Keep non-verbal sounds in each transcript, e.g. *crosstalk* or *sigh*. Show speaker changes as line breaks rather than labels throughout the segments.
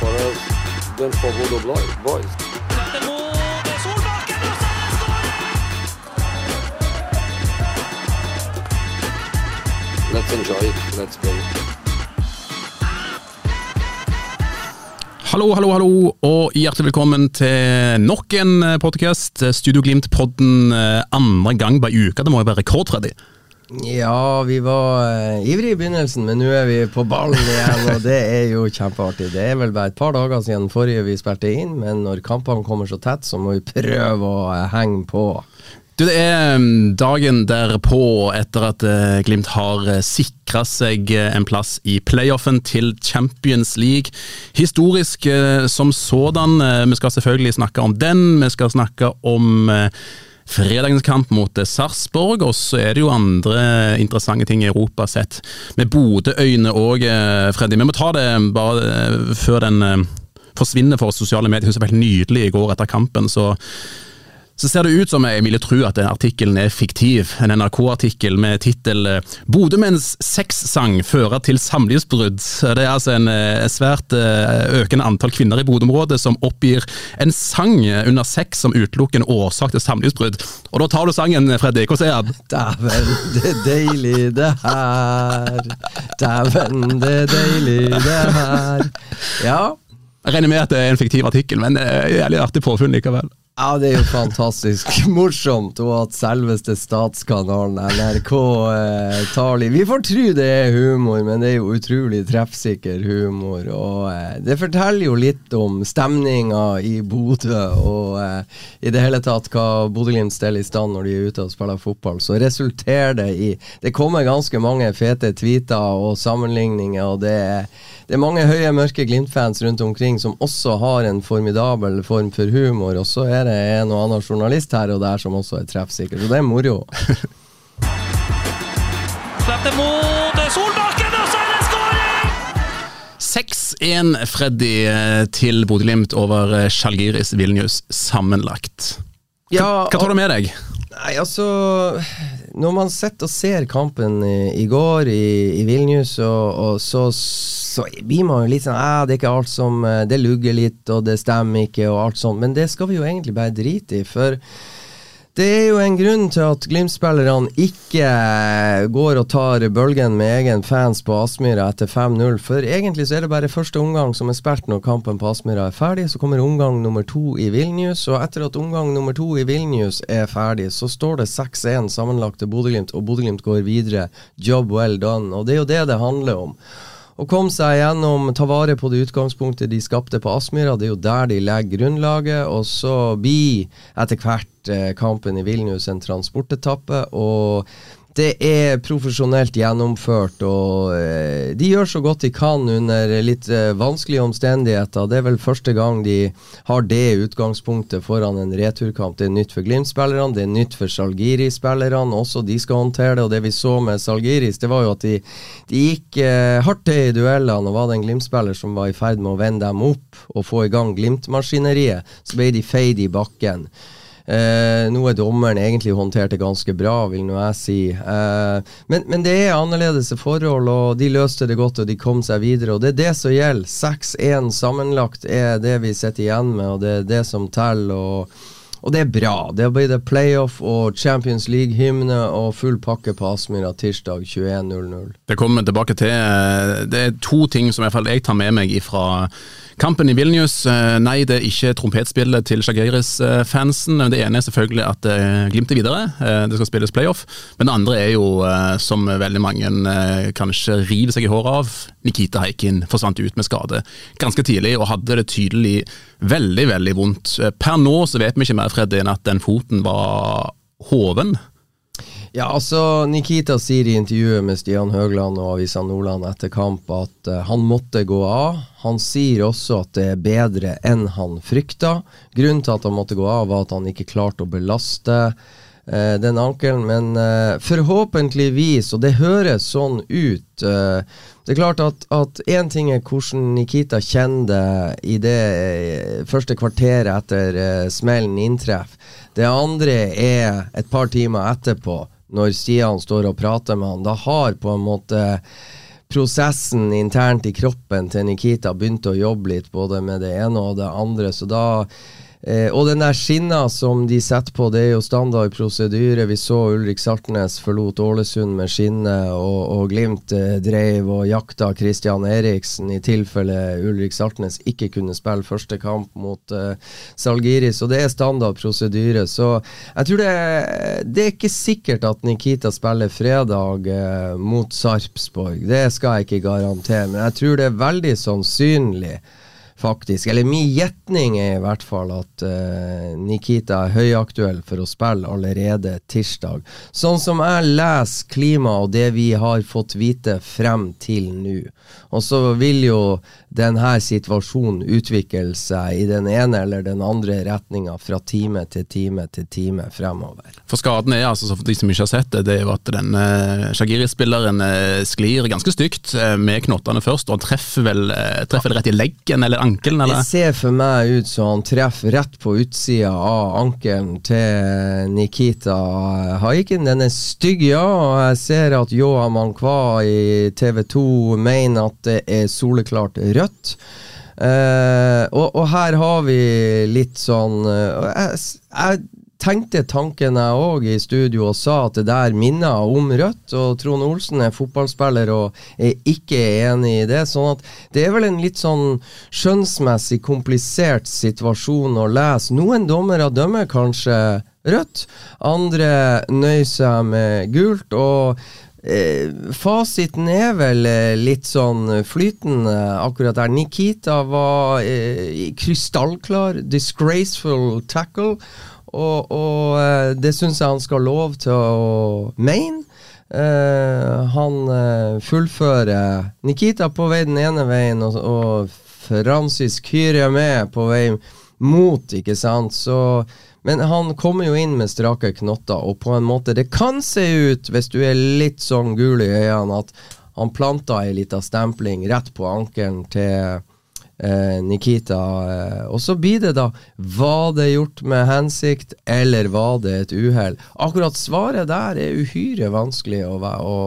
For us than for Bodo boys. Let's enjoy it. Let's go.
Hallo, hallo, hallo, og hjertelig velkommen til nok en podkast. Studio Glimt-podden eh, andre gang på uke. Det må jo være rekord, Freddy.
Ja, vi var uh, ivrige i begynnelsen, men nå er vi på ballen igjen, og det er jo kjempeartig. Det er vel bare et par dager siden forrige vi spilte inn, men når kampene kommer så tett, så må vi prøve å uh, henge på.
Du, Det er mm, dagen derpå, etter at eh, Glimt har uh, sikra seg eh, en plass i playoffen til Champions League. Historisk eh, som sådan. Eh, vi skal selvfølgelig snakke om den. Vi skal snakke om eh, fredagens kamp mot eh, Sarpsborg, og så er det jo andre interessante ting i Europa sett med Bodø-øyne òg, Freddy. Vi må ta det bare eh, før den eh, forsvinner for sosiale medier. Hun var helt nydelig i går etter kampen. så så ser det ut som jeg ville tro at den artikkelen er fiktiv. En NRK-artikkel med tittel 'Bodømenns sexsang fører til samlivsbrudd'. Det er altså en eh, svært eh, økende antall kvinner i Bodø-området som oppgir en sang under sex som utelukkende årsak til samlivsbrudd. Og da tar du sangen, Freddy. Hvordan er den?
Dæven, det er deilig det her. Dæven, det er deilig det her. Ja.
Jeg regner med at det er en fiktiv artikkel, men det er jævlig artig påfunn likevel.
Ja, det er jo fantastisk *laughs* morsomt, og at selveste statskanalen NRK eh, tar litt Vi får tro det er humor, men det er jo utrolig treffsikker humor. Og eh, det forteller jo litt om stemninga i Bodø, og eh, i det hele tatt hva Bodø-Glimt steller i stand når de er ute og spiller fotball. Så resulterer det i Det kommer ganske mange fete tweeter og sammenligninger, og det er det er mange høye, mørke Glimt-fans rundt omkring som også har en formidabel form for humor, og så er det en og annen journalist her og der som også er treffsikker, så det er moro. *laughs*
Slipper mot Solbakken, og så er det skåring!
6-1, Freddy, eh, til Bodø-Glimt over Sjalgiris Vilnius sammenlagt.
Ja,
Hva tar du med deg?
Nei, altså Når man sitter og ser kampen i, i går i, i Vilnius, og, og så, så blir man jo litt sånn eh, Det er ikke alt som eh, Det lugger litt, og det stemmer ikke, og alt sånt. Men det skal vi jo egentlig bare drite i. For det er jo en grunn til at Glimt-spillerne ikke går og tar bølgen med egen fans på Aspmyra etter 5-0. For egentlig så er det bare første omgang som er spilt når kampen på Aspmyra er ferdig. Så kommer omgang nummer to i Vilnius, og etter at omgang nummer to i Vilnius er ferdig, så står det 6-1 sammenlagt til Bodø-Glimt, og Bodø-Glimt går videre. Job well done. Og det er jo det det handler om. Å komme seg gjennom, ta vare på det utgangspunktet de skapte på Aspmyra. Det er jo der de legger grunnlaget, og så blir etter hvert eh, kampen i Vilnius en transportetappe. og det er profesjonelt gjennomført, og eh, de gjør så godt de kan under litt eh, vanskelige omstendigheter. Det er vel første gang de har det utgangspunktet foran en returkamp. Det er nytt for Glimt-spillerne, det er nytt for Salgiri-spillerne. Også de skal håndtere det. Og det vi så med Salgiris, det var jo at de, de gikk eh, hardt til i duellene. Og var det en Glimt-spiller som var i ferd med å vende dem opp og få i gang Glimt-maskineriet, så ble de feid i bakken. Eh, nå er dommeren egentlig håndtert det ganske bra, vil nå jeg si. Eh, men, men det er annerledes forhold, og de løste det godt, og de kom seg videre. Og det er det som gjelder. 6-1 sammenlagt er det vi sitter igjen med, og det er det som teller. og og det er bra. Det blir det playoff og Champions League-hymne og full pakke på Aspmyra tirsdag 21.00.
Det kommer tilbake til. Det er to ting som jeg tar med meg fra kampen i Vilnius. Nei, det er ikke trompetspillet til Shagiris-fansen. Det ene er selvfølgelig at Glimt er videre. Det skal spilles playoff. Men det andre er jo, som veldig mange kanskje river seg i håret av, Nikita Heikin forsvant ut med skade ganske tidlig og hadde det tydelig veldig, veldig vondt. Per nå så vet vi ikke mer, Freddy, enn at den foten var hoven.
Ja, altså Nikita sier i intervjuet med Stian Høgland og Avisa Nordland etter kamp at uh, han måtte gå av. Han sier også at det er bedre enn han frykta. Grunnen til at han måtte gå av, var at han ikke klarte å belaste uh, den ankelen. Men uh, forhåpentligvis, og det høres sånn ut Det er klart at én ting er hvordan Nikita kjenner det i det første kvarteret etter smellen inntreffer. Det andre er et par timer etterpå når Stian står og prater med han, da har på en måte prosessen internt i kroppen til Nikita begynt å jobbe litt både med det ene og det andre. Så da Eh, og den der skinna som de setter på, det er jo standard prosedyre. Vi så Ulrik Saltnes forlot Ålesund med skinne, og, og Glimt eh, dreiv og jakta Christian Eriksen i tilfelle Ulrik Saltnes ikke kunne spille første kamp mot eh, Salgiris. Og det er standard prosedyre. Så jeg tror det, det er ikke sikkert at Nikita spiller fredag eh, mot Sarpsborg. Det skal jeg ikke garantere, men jeg tror det er veldig sannsynlig faktisk. Eller min gjetning er i hvert fall at uh, Nikita er høyaktuell for å spille allerede tirsdag. Sånn som jeg leser klima og det vi har fått vite frem til nå. Og så vil jo denne situasjonen utvikle seg i den ene eller den andre retninga fra time til time til time fremover.
For skaden er altså, for de som ikke har sett det, det er jo at denne Shagiri-spilleren eh, sklir ganske stygt eh, med knottene først, og han treffer vel, treffer rett i leggen eller ankelen, eller?
Det ser for meg ut som han treffer rett på utsida av ankelen til Nikita Haikin. Den er stygg, ja, og jeg ser at Joa Mankwa i TV 2 mener at det er soleklart rødt. Uh, og, og, her har vi litt sånn uh, jeg, jeg tenkte tanken jeg òg i studio og sa at det der minner om Rødt. Og Trond Olsen er fotballspiller og er ikke enig i det. sånn at det er vel en litt sånn skjønnsmessig komplisert situasjon å lese. Noen dommere dømmer kanskje rødt, andre nøyer seg med gult. og Eh, fasiten er vel eh, litt sånn flytende akkurat der. Nikita var eh, krystallklar. Disgraceful tackle. Og, og eh, det syns jeg han skal ha lov til å mene. Uh, han uh, fullfører Nikita på vei den ene veien, og, og Francis Kyrie med på vei mot, ikke sant. Så, men han kommer jo inn med strake knotter, og på en måte Det kan se ut, hvis du er litt sånn gul i øynene, at han planta ei lita stempling rett på ankelen til eh, Nikita. Eh, og så blir det da Var det gjort med hensikt, eller var det et uhell? Akkurat svaret der er uhyre vanskelig å, å,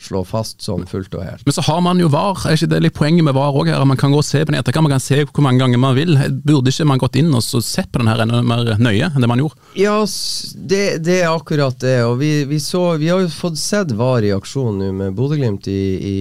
slå fast sånn fullt og helt.
Men så har man jo VAR, er ikke det litt poenget med VAR òg her? Man kan gå og se på den etterkant, man kan se hvor mange ganger man vil. Burde ikke man gått inn og sett på den her enda mer nøye enn det man gjorde?
Ja, det, det er akkurat det. Og vi, vi, så, vi har jo fått sett VAR i aksjon nå med Bodø-Glimt i, i,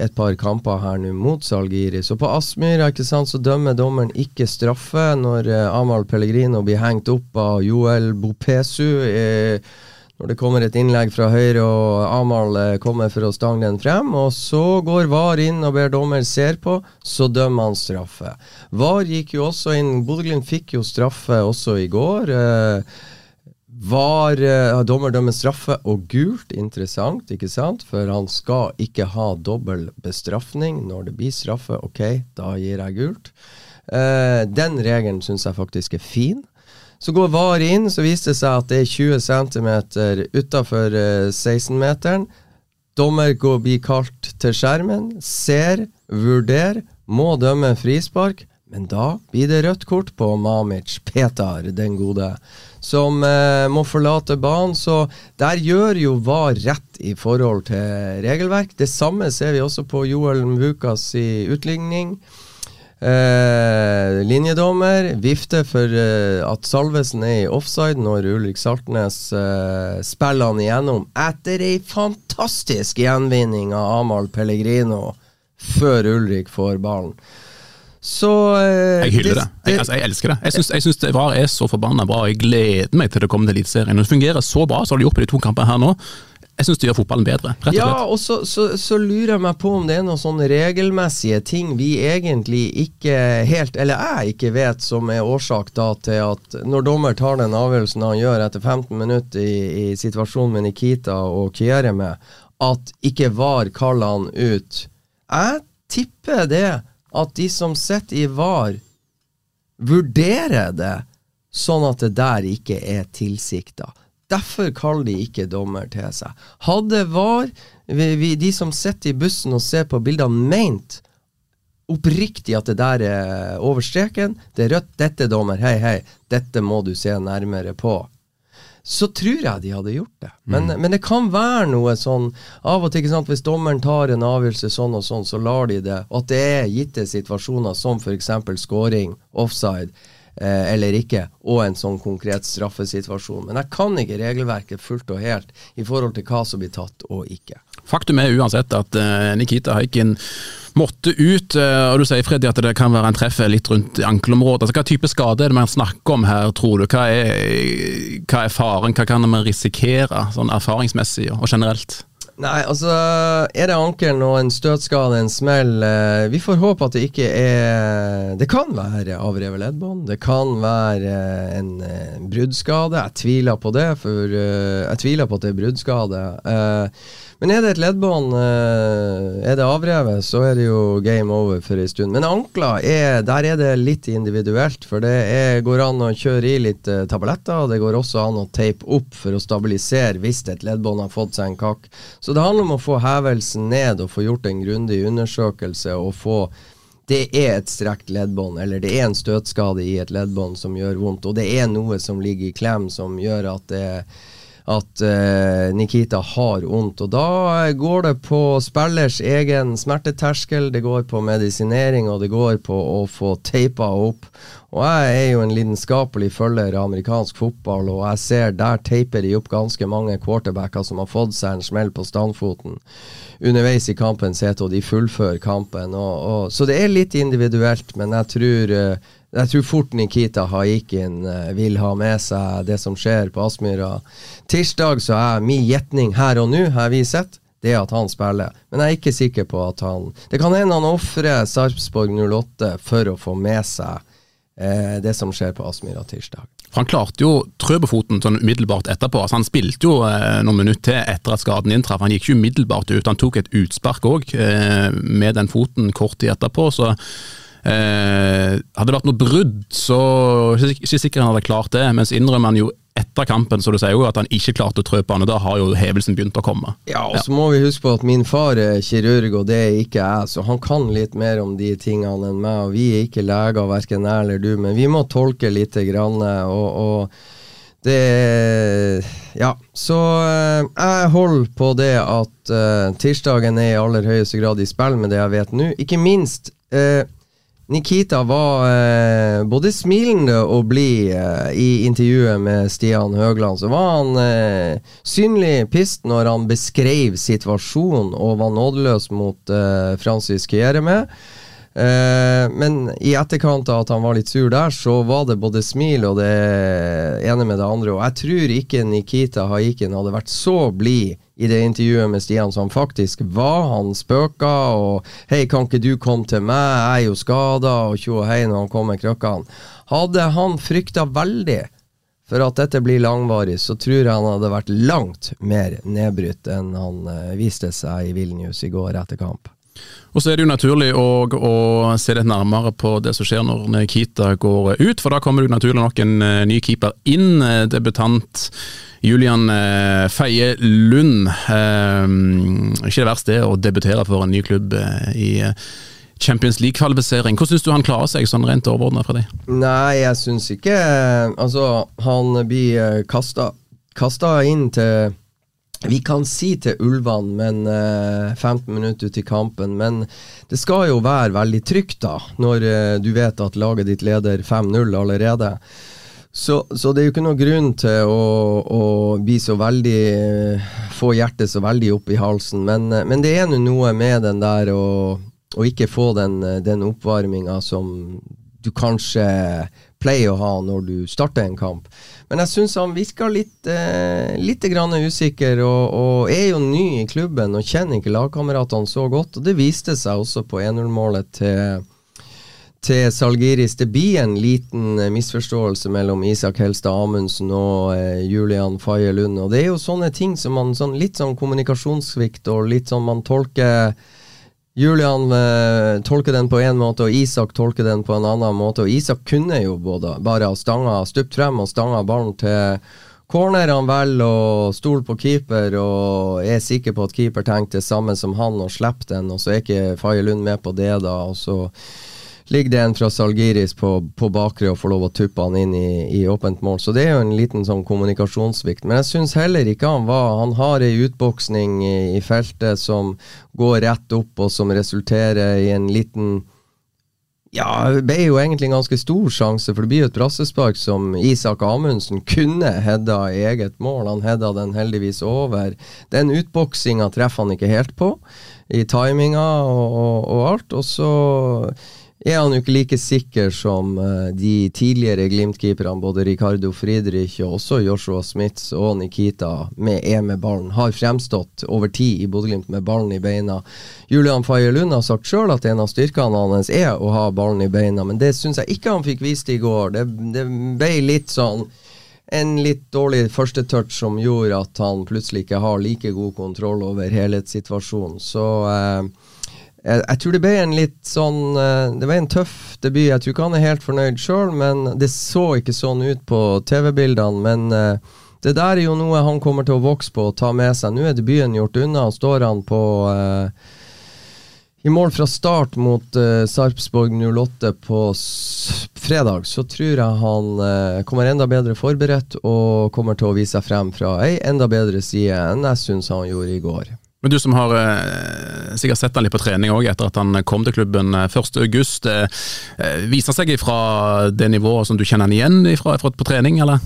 et par kamper her nå mot Salgiris. Og på Aspmyra ikke sant, så dømmer dommeren ikke straffe når eh, Amahl Pellegrino blir hengt opp av Joel Bopesu. Eh, når det kommer et innlegg fra høyre og Amahl eh, kommer for å stange den frem. Og så går VAR inn og ber dommer ser på, så dømmer han straffe. VAR gikk jo også inn Bodø-Glimt fikk jo straffe også i går. Eh, var uh, dommer dømmer straffe og gult. Interessant, ikke sant? For han skal ikke ha dobbel bestraffning når det blir straffe. Ok, da gir jeg gult. Uh, den regelen syns jeg faktisk er fin. Så går VAR inn, så viser det seg at det er 20 cm utafor uh, 16-meteren. Dommer går, blir kalt til skjermen, ser, vurderer, må dømme frispark. Men da blir det rødt kort på Mamic, Petar, den gode som eh, må forlate banen. Så der gjør jo VAR rett i forhold til regelverk. Det samme ser vi også på Joel Mvukas i utligning. Eh, linjedommer vifter for eh, at Salvesen er i offside når Ulrik Saltnes eh, spiller han igjennom etter ei fantastisk gjenvinning av Amahl Pellegrino før Ulrik får ballen. Så
eh, Jeg hyller det. Jeg, altså, jeg elsker det. Jeg syns, det VAR er så forbanna bra. Jeg gleder meg til det kommer til Eliteserien. Det fungerer så bra det har gjort på de to kampene her nå. Jeg syns det gjør fotballen bedre, rett og
Ja, og så, så, så lurer jeg meg på om det er noen sånne regelmessige ting vi egentlig ikke helt, eller jeg ikke vet, som er årsak da til at når dommer tar den avgjørelsen han gjør etter 15 minutter i, i situasjonen med Nikita og Kiereme, at ikke VAR kaller han ut. Jeg tipper det at de som sitter i VAR, vurderer det sånn at det der ikke er tilsikta. Derfor kaller de ikke dommer til seg. Hadde VAR, vi, de som sitter i bussen og ser på bildene, meint oppriktig at det der er over streken, det er rødt, dette er dommer, hei, hei, dette må du se nærmere på. Så tror jeg de hadde gjort det. Men, men det kan være noe sånn Av og til, ikke sant, hvis dommeren tar en avgjørelse sånn og sånn, så lar de det. Og at det er gitte situasjoner som f.eks. scoring, offside, eh, eller ikke, og en sånn konkret straffesituasjon. Men jeg kan ikke regelverket fullt og helt i forhold til hva som blir tatt og ikke.
Faktum er uansett at eh, Nikita Haikin måtte ut, eh, og du sier Freddy at det kan være en treff litt rundt ankelområdet. Altså, hva type skade er det man snakker om her, tror du? Hva er, hva er faren, hva kan man risikere, sånn erfaringsmessig og generelt?
Nei, altså Er det ankelen og en støtskade, en smell eh, Vi får håpe at det ikke er Det kan være avrevet leddbånd. Det kan være eh, en eh, bruddskade. Jeg tviler på det, for eh, jeg tviler på at det er bruddskade. Eh, men er det et leddbånd, eh, er det avrevet, så er det jo game over for en stund. Men ankler, er, der er det litt individuelt. For det er, går an å kjøre i litt eh, tabletter, og det går også an å tape opp for å stabilisere hvis et leddbånd har fått seg en kakk. Så det handler om å få hevelsen ned og få gjort en grundig undersøkelse og få det er et strekt leddbånd, eller det er en støtskade i et leddbånd som gjør vondt, og det er noe som ligger i klem som gjør at det at eh, Nikita har vondt. Og da går det på spillers egen smerteterskel, det går på medisinering, og det går på å få teipa opp. Og jeg er jo en lidenskapelig følger av amerikansk fotball, og jeg ser der teiper de opp ganske mange quarterbacker som har fått seg en smell på standfoten underveis i kampens hete, og de fullfører kampen. Og, og, så det er litt individuelt, men jeg tror eh, jeg tror fort Nikita Haikin eh, vil ha med seg det som skjer på Aspmyra. Tirsdag så er min gjetning her og nå, har vi sett, det at han spiller. Men jeg er ikke sikker på at han Det kan hende han ofrer Sarpsborg 08 for å få med seg eh, det som skjer på Aspmyra tirsdag.
Han klarte jo trøbefoten sånn umiddelbart etterpå. altså Han spilte jo eh, noen minutter til etter at skaden inntraff. Han gikk ikke umiddelbart ut, han tok et utspark òg eh, med den foten kort tid etterpå. så eh, Hadde det vært noe brudd, så er ikke sikkert han hadde klart det. Mens innrømmer han jo etter kampen, så du sier jo at han ikke klarte å trø på han, og da har jo hevelsen begynt å komme.
Ja, og så må vi huske på at min far er kirurg, og det er ikke jeg, så han kan litt mer om de tingene enn meg. og Vi er ikke leger, verken jeg eller du, men vi må tolke lite grann. Og, og det Ja, så eh, jeg holder på det at uh, tirsdagen er i aller høyeste grad i spill med det jeg vet nå. Ikke minst eh, Nikita var eh, både smilende og blid eh, i intervjuet med Stian Høgland. Så var han eh, synlig pissed når han beskrev situasjonen og var nådeløs mot eh, Francis Kiereme. Eh, men i etterkant av at han var litt sur der, så var det både smil og det ene med det andre. Og jeg tror ikke Nikita Haikin hadde vært så blid i det intervjuet med Stian som faktisk var. Han spøka og 'Hei, kan ikke du komme til meg? Jeg er jo skada', og tjo og hei når han kom med krøkkene. Hadde han frykta veldig for at dette blir langvarig, så tror jeg han hadde vært langt mer nedbrutt enn han eh, viste seg i Vilnius i går etter kamp.
Og så er det jo naturlig å, å se litt nærmere på det som skjer når Nikita går ut, for da kommer det jo naturlig nok en eh, ny keeper inn. eh, Debutant Julian eh, Feie Lund. Eh, ikke det verste å debutere for en ny klubb i Champions League-kvalifisering. Hvordan syns du han klarer seg sånn rent overordna fra deg?
Nei, jeg syns ikke Altså, han blir kasta inn til vi kan si til ulvene, men eh, 15 minutter ut i kampen. Men det skal jo være veldig trygt, da, når eh, du vet at laget ditt leder 5-0 allerede. Så, så, det er jo ikke noe grunn til å, å bli så veldig eh, Få hjertet så veldig opp i halsen. Men, eh, men det er nå noe med den der å, å ikke få den, eh, den oppvarminga som du kanskje pleier å ha når du starter en kamp. Men jeg syns han virker litt, eh, litt usikker, og, og, er jo ny i klubben og kjenner ikke lagkameratene så godt. Og det viste seg også på 1-0-målet til til Salgiris. Det blir en liten eh, misforståelse mellom Isak Helstad Amundsen og eh, Julian Faye Lund. Og det er jo sånne ting som man sånn, Litt sånn kommunikasjonssvikt og litt sånn man tolker Julian eh, tolker den på én måte, og Isak tolker den på en annen måte. Og Isak kunne jo både bare ha stanga, stupt frem og stanga ballen til corner. Han velger å stole på keeper og er sikker på at keeper tenkte det samme som han og slipper den, og så er ikke Faye Lund med på det, da. og så ligger det en fra Salgiris på, på bakre og får lov å tuppe han inn i, i, åpent mål. Så det er jo en liten sånn kommunikasjonssvikt. Men jeg syns heller ikke han var Han har ei utboksning i, i, feltet som går rett opp, og som resulterer i en liten ja, det ble jo egentlig en ganske stor sjanse, for det blir jo et brassespark som Isak Amundsen kunne hedda i eget mål. Han hedda den heldigvis over. Den utboksinga treffer han ikke helt på, i timinga og, og, og alt. Og så er han jo ikke like sikker som uh, de tidligere Glimt-keeperne, både Ricardo Friedrich og også Joshua Smiths og Nikita, med E med ballen, har fremstått over tid i Bodø-Glimt med ballen i beina. Julian Faye Lund har sagt sjøl at en av styrkene hans er å ha ballen i beina, men det syns jeg ikke han fikk vist i går. Det, det ble litt sånn en litt dårlig første touch som gjorde at han plutselig ikke har like god kontroll over helhetssituasjonen. Så uh, jeg, jeg, tror det ble en litt sånn uh, Det var en tøff debut. Jeg tror ikke han er helt fornøyd sjøl, men det så ikke sånn ut på TV-bildene. Men uh, det der er jo noe han kommer til å vokse på og ta med seg. Nå er debuten gjort unna, og står han på uh, i mål fra start mot uh, Sarpsborg 08 på fredag, så tror jeg han uh, kommer enda bedre forberedt og kommer til å vise seg frem fra ei enda bedre side enn jeg syns han gjorde i går.
Men du som har eh, sikkert sett han litt på trening òg, etter at han kom til klubben 1.8. Eh, eh, viser han seg fra det nivået som du kjenner han igjen ifra på trening, eller?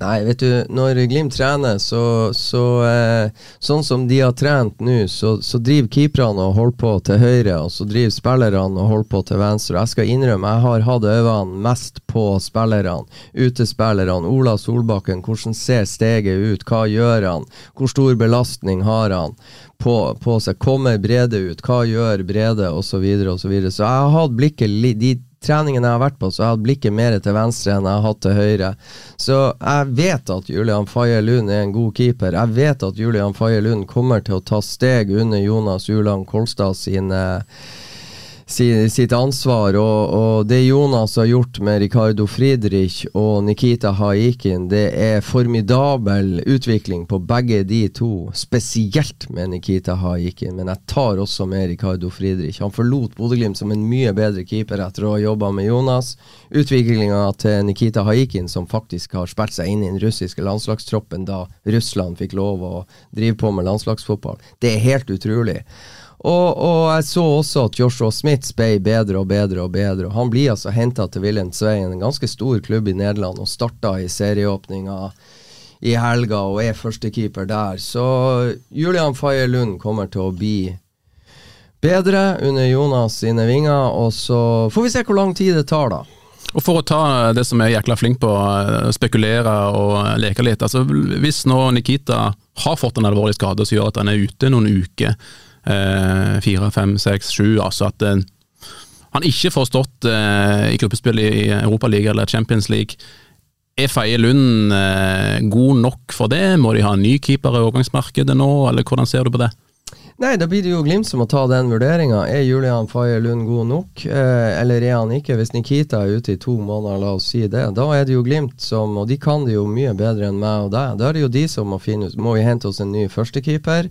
Nei, vet du, når Glimt trener, så, så eh, Sånn som de har trent nå, så, så driver keeperne og holder på til høyre, og så driver spillerne og holder på til venstre. Jeg skal innrømme, jeg har hatt øynene mest på spillerne, utespillerne. Ola Solbakken, hvordan ser steget ut, hva gjør han, hvor stor belastning har han? På, på seg, kommer Brede ut, hva gjør Brede, osv. Så, videre, og så, videre. så jeg har hatt blikket de treningen jeg har vært på, så jeg hatt blikket mer til venstre enn jeg har hatt til høyre. Så jeg vet at Julian Faye Lund er en god keeper. Jeg vet at Julian Faye Lund kommer til å ta steg under Jonas Uland Kolstad sine sitt ansvar. Og, og, det Jonas har gjort med Ricardo Friedrich og Nikita Haikin, det er formidabel utvikling på begge de to. Spesielt med Nikita Haikin, men jeg tar også med Ricardo Friedrich. Han forlot Bodø-Glimt som en mye bedre keeper etter å ha jobba med Jonas. Utviklinga til Nikita Haikin, som faktisk har spilt seg inn i den russiske landslagstroppen da Russland fikk lov å drive på med landslagsfotball, det er helt utrolig. Og, og, jeg så også at Joshua Smith ble bedre og bedre og bedre. Og han blir altså henta til Wilhelm Sveien, en ganske stor klubb i Nederland, og starta i serieåpninga i helga og er førstekeeper der. Så Julian Faye Lund kommer til å bli bedre under Jonas sine vinger, og så får vi se hvor lang tid det tar, da.
Og For å ta det som er jækla flink på, å spekulere og leke litt. altså Hvis nå Nikita har fått en alvorlig skade som gjør at han er ute noen uker Eh, fire, fem, seks, sju. Altså at eh, han ikke får stått eh, i gruppespill i Europaligaen eller Champions League. Er Feie Lund god nok for det? Må de ha en ny keeper i overgangsmarkedet nå, eller hvordan ser du på det?
Nei, da blir det jo Glimt som må ta den vurderinga. Er Julian Faye Lund god nok, eh, eller er han ikke? Hvis Nikita er ute i to måneder, la oss si det, da er det jo Glimt som Og de kan det jo mye bedre enn meg og deg. Da er det jo de som må finne ut Må vi hente oss en ny førstekeeper?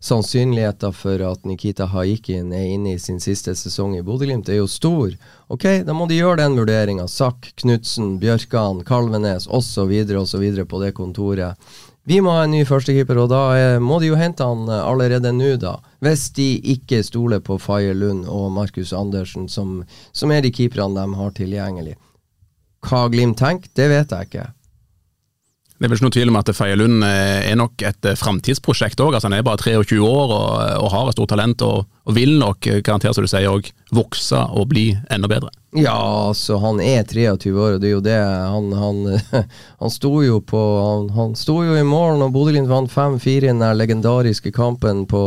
Sannsynligheten for at Nikita Haikin er inne i sin siste sesong i Bodø-Glimt, er jo stor. Ok, da må de gjøre den vurderinga. Sakk, Knutsen, Bjørkan, Kalvenes osv. osv. på det kontoret. Vi må ha en ny førstekeeper, og da er, må de jo hente han eh, allerede nå, da. Hvis de ikke stoler på Faye Lund og Markus Andersen, som, som er de keeperne de har tilgjengelig. Hva Glimt tenker, det vet jeg ikke.
Det er vel ikke noen tvil om at Feie Lund eh, er nok et eh, framtidsprosjekt òg. Altså, han er bare 23 år og, og har et stort talent, og, og vil nok, garantert som du sier, òg vokse og bli enda bedre.
Ja, altså, han er 23 år, og det er jo det Han, han, *laughs* han sto jo på Han, han sto jo i mål når Bodø-Glimt vant 5-4 i den legendariske kampen på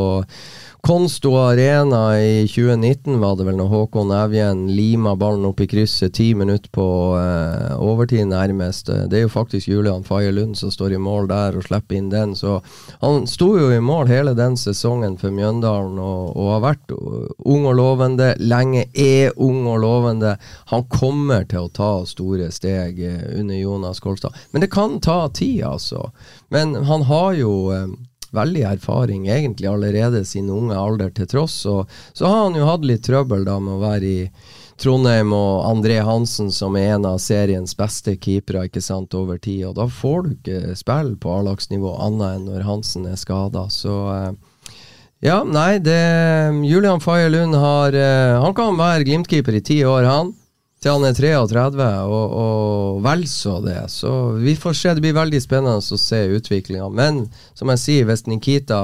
Konsto Arena i 2019 var det vel når Håkon Evjen lima ballen opp i krysset ti minutter på eh, overtid nærmest. Det er jo faktisk Julian Faye Lund som står i mål der og slipper inn den. Så han sto jo i mål hele den sesongen for Mjøndalen og, og har vært ung og lovende. Lenge er ung og lovende. Han kommer til å ta store steg eh, under Jonas Kolstad. Men det kan ta tid, altså. Men han har jo eh, veldig erfaring egentlig allerede sin unge alder til tross. Og så har han jo hatt litt trøbbel da med å være i Trondheim og André Hansen, som er en av seriens beste keepere ikke sant, over tid. Og da får du ikke spille på A-lagsnivå annet enn når Hansen er skada. Så eh, ja, nei, det Julian Faye Lund har eh, Han kan være Glimt-keeper i ti år, han til han er 33, og, og vel så det. Så vi får se. Det blir veldig spennende å se utviklinga. Men som jeg sier, hvis Nikita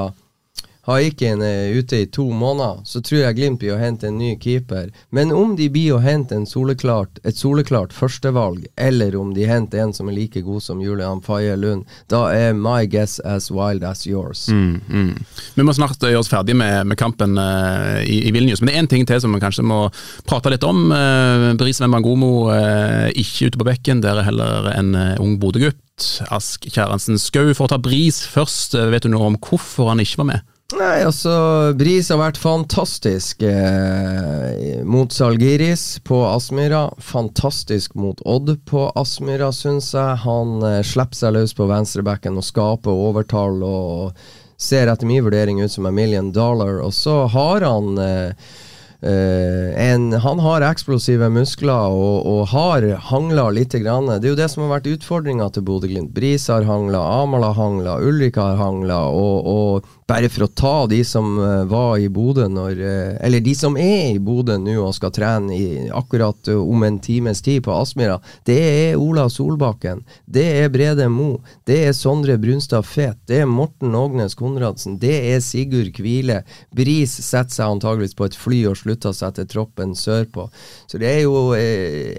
Haikin er ute i to måneder, så tror jeg Glimt blir å hente en ny keeper. Men om de blir å hente soleklart, et soleklart førstevalg, eller om de henter en som er like god som Julian Faye Lund, da er my guess as wild as yours.
Mm, mm. Vi må snart gjøre oss ferdig med, med kampen uh, i, i, Vilnius, men det er én ting til som vi kanskje må prate litt om. Uh, Bris Wembangomo uh, ikke ute på bekken, der er heller en uh, ung Bodø-gutt. Ask Kjærensen Skau, for å ta Bris først, vet du noe om hvorfor han ikke var med?
Nei, altså Bris har vært fantastisk eh, mot Salgiris på Aspmyra. Fantastisk mot Odd på Aspmyra, syns jeg. Han eh, slipper seg løs på venstrebacken og skaper overtall og ser etter min vurdering ut som en million dollar. Og så har han eh, Uh, en, han har eksplosive muskler og, og har hangla litt. Grann. Det er jo det som har vært utfordringa til Bodø-Glimt. Bris har hangla, Amal har hangla, Ulrik har hangla. Og, og, bare for å ta de som uh, var i Bodø når uh, Eller de som er i Bodø nå og skal trene i, akkurat om en times tid på Aspmyra. Det er Ola Solbakken. Det er Brede Mo. Det er Sondre Brunstad Fet. Det er Morten Ågnes Konradsen. Det er Sigurd Kvile. Bris setter seg antageligvis på et fly og slutter seg til troppen sørpå. Så det er jo eh,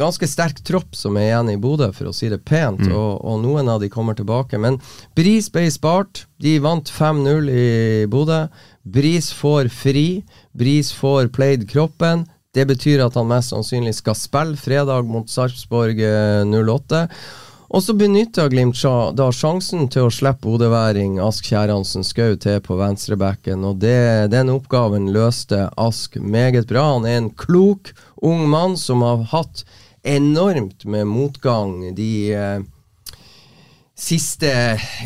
ganske sterk tropp som er igjen i Bodø, for å si det pent, mm. og, og, noen av de kommer tilbake. Men Bris ble spart. De vant 5-0 i Bodø. Bris får fri. Bris får played kroppen. Det betyr at han mest sannsynlig skal spille fredag mot Sarpsborg 08. Eh, og så benytta Glimt da sjansen til å slippe bodøværing Ask Kjæransen Skau til på venstrebacken, og det, den oppgaven løste Ask meget bra. Han er en klok ung mann som har hatt enormt med motgang de eh, Siste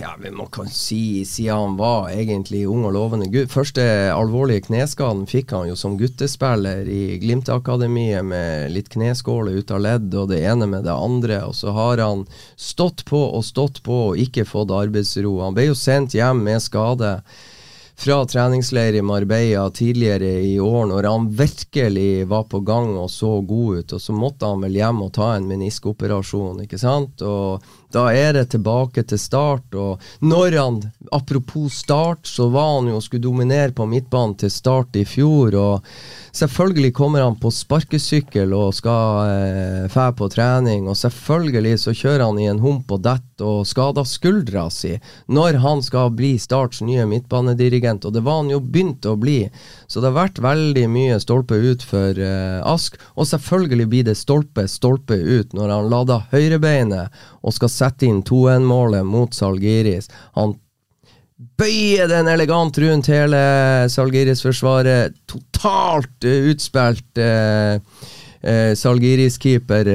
ja, må kan si siden han var egentlig ung og lovende gutt. Første alvorlige kneskaden fikk han jo som guttespiller i Glimt-akademiet med litt kneskåler ut av ledd og det ene med det andre. Og så har han stått på og stått på og ikke fått arbeidsro. Han ble jo sendt hjem med skade fra treningsleir i Marbella tidligere i år, når han virkelig var på gang og så god ut. Og så måtte han vel hjem og ta en meniskoperasjon, ikke sant. Og da er det tilbake til start. Og når han, apropos start, så var han jo og skulle dominere på midtbanen til start i fjor. Og selvfølgelig kommer han på sparkesykkel og skal eh, på trening. Og selvfølgelig så kjører han i en hump og detter og skader skuldra si når han skal bli Starts nye midtbanedirigent. Og det var han jo begynt å bli. Så det har vært veldig mye stolpe ut for eh, Ask. Og selvfølgelig blir det stolpe, stolpe ut når han lader høyrebeinet og skal sette inn 2-1-målet mot Salgiris. Han bøyer den elegant rundt hele Salgiris-forsvaret. Totalt uh, utspilt uh, eh, Salgiris-keeper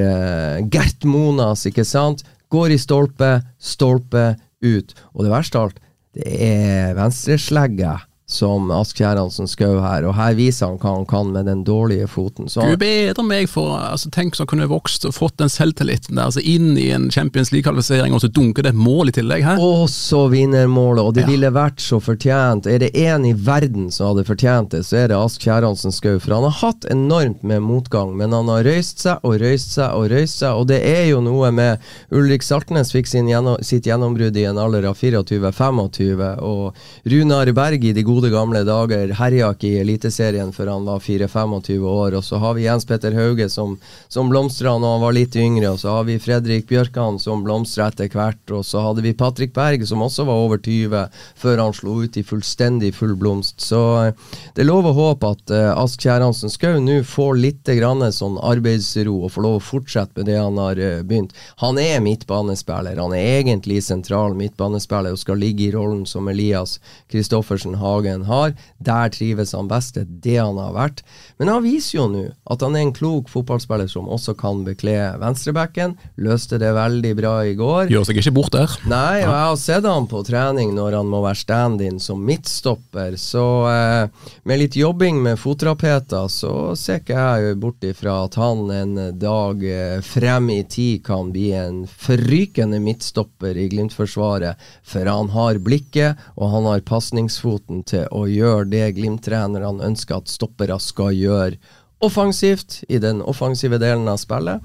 Gert Monas, ikke sant? Går i stolpe, stolpe ut. Og det verste av alt, det er venstreslegget som Ask Kjæransen Skau her, og her viser han hva han kan med den dårlige foten.
Så Gud bedre meg for altså, Tenk så han kunne vokst og fått den selvtilliten der, altså inn i en Champions League-kvalifisering, og så dunker det et mål i tillegg her.
Og så vinnermålet, og det ja. ville vært så fortjent. Er det én i verden som hadde fortjent det, så er det Ask Kjæransen Skau. For han har hatt enormt med motgang, men han har røyst seg og røyst seg og røyst seg, og det er jo noe med Ulrik Saltnes fikk gjennom, sitt gjennombrudd i en alder av 24-25, og Runar Berg i de gode gode gamle dager. Herja ikke i Eliteserien før han var 4-25 år. Og så har vi Jens Petter Hauge som, som blomstra når han var litt yngre. Og så har vi Fredrik Bjørkan som blomstra etter hvert. Og så hadde vi Patrick Berg som også var over 20 før han slo ut i fullstendig full blomst. Så eh, det er lov å håpe at uh, Ask Kjærhansen Skau nå får litt grann sånn arbeidsro og får lov å fortsette med det han har uh, begynt. Han er midtbanespiller. Han er egentlig sentral midtbanespiller og skal ligge i rollen som Elias Kristoffersen Hagen har. Der trives han best. Det er det han har vært. Men han viser jo nå at han er en klok fotballspiller som også kan bekle venstrebacken. Løste det veldig bra i går.
Gjør seg ikke bort der.
Nei, og jeg har sett han på trening når han må være stand-in som midtstopper. Så eh, med litt jobbing med fotrapeter, så ser ikke jeg bort ifra at han en dag eh, frem i tid kan bli en forrykende midtstopper i Glimt-forsvaret. For han har blikket, og han har pasningsfoten til å gjøre det Glimt-trenerne ønsker at stoppere skal gjøre offensivt, i den offensive delen av spillet.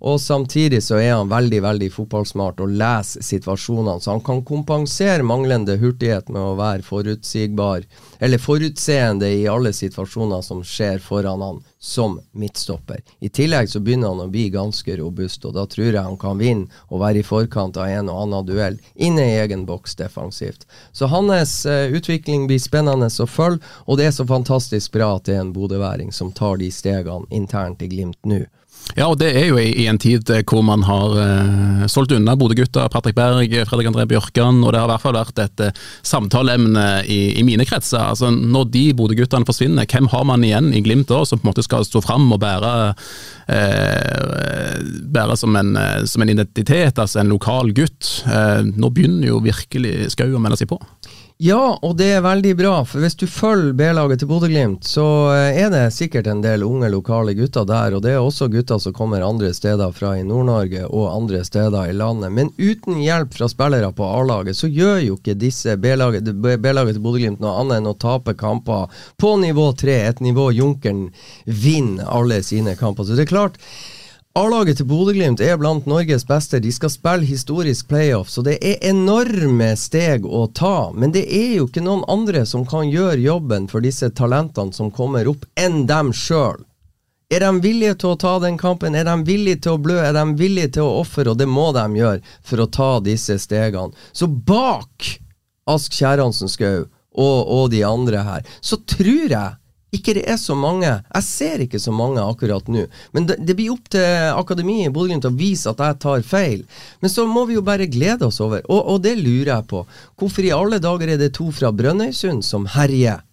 Og samtidig så er han veldig veldig fotballsmart og leser situasjonene, så han kan kompensere manglende hurtighet med å være forutsigbar, eller forutseende i alle situasjoner som skjer foran han som midtstopper. I tillegg så begynner han å bli ganske robust, og da tror jeg han kan vinne og være i forkant av en og annen duell inne i egen boks defensivt. Så hans uh, utvikling blir spennende å følge, og det er så fantastisk bra at det er en bodøværing som tar de stegene internt i Glimt nå.
Ja, og det er jo i, en tid eh, hvor man har uh, solgt unna Bodø-gutta, Patrick Berg, Fredrik André Bjørkan, og det har i hvert fall vært et uh, samtaleemne i, i, mine kretser. Altså, Når de Bodø-guttene forsvinner, hvem har man igjen i Glimt da, som på en måte skal stå fram og bære, uh, bære som, en, som, en, identitet, altså en lokal gutt? nå begynner jo virkelig Skau å melde seg på.
Ja, og det er veldig bra. For hvis du følger B-laget til Bodø-Glimt, så eh, er det sikkert en del unge lokale gutter der. Og det er også gutter som kommer andre steder fra i Nord-Norge og andre steder i landet. Men uten hjelp fra spillere på A-laget, så gjør jo ikke disse B-laget til Bodø-Glimt noe annet enn å tape kamper på nivå 3, et nivå Junkeren vinner alle sine kamper. Så det er klart A-laget til Bodø-Glimt er blant Norges beste. De skal spille historisk playoff, så det er enorme steg å ta. Men det er jo ikke noen andre som kan gjøre jobben for disse talentene som kommer opp, enn dem sjøl. Er de villige til å ta den kampen? Er de villige til å blø? Er de villige til å ofre? Og det må de gjøre for å ta disse stegene. Så bak Ask Kjærhansen Skau og, og de andre her, så tror jeg ikke det er så mange. Jeg ser ikke så mange akkurat nå. Men det, det blir opp til akademiet i Bodø Glimt å vise at jeg tar feil. Men så må vi jo bare glede oss over, og, og det lurer jeg på. Hvorfor i alle dager er det to fra Brønnøysund som herjer?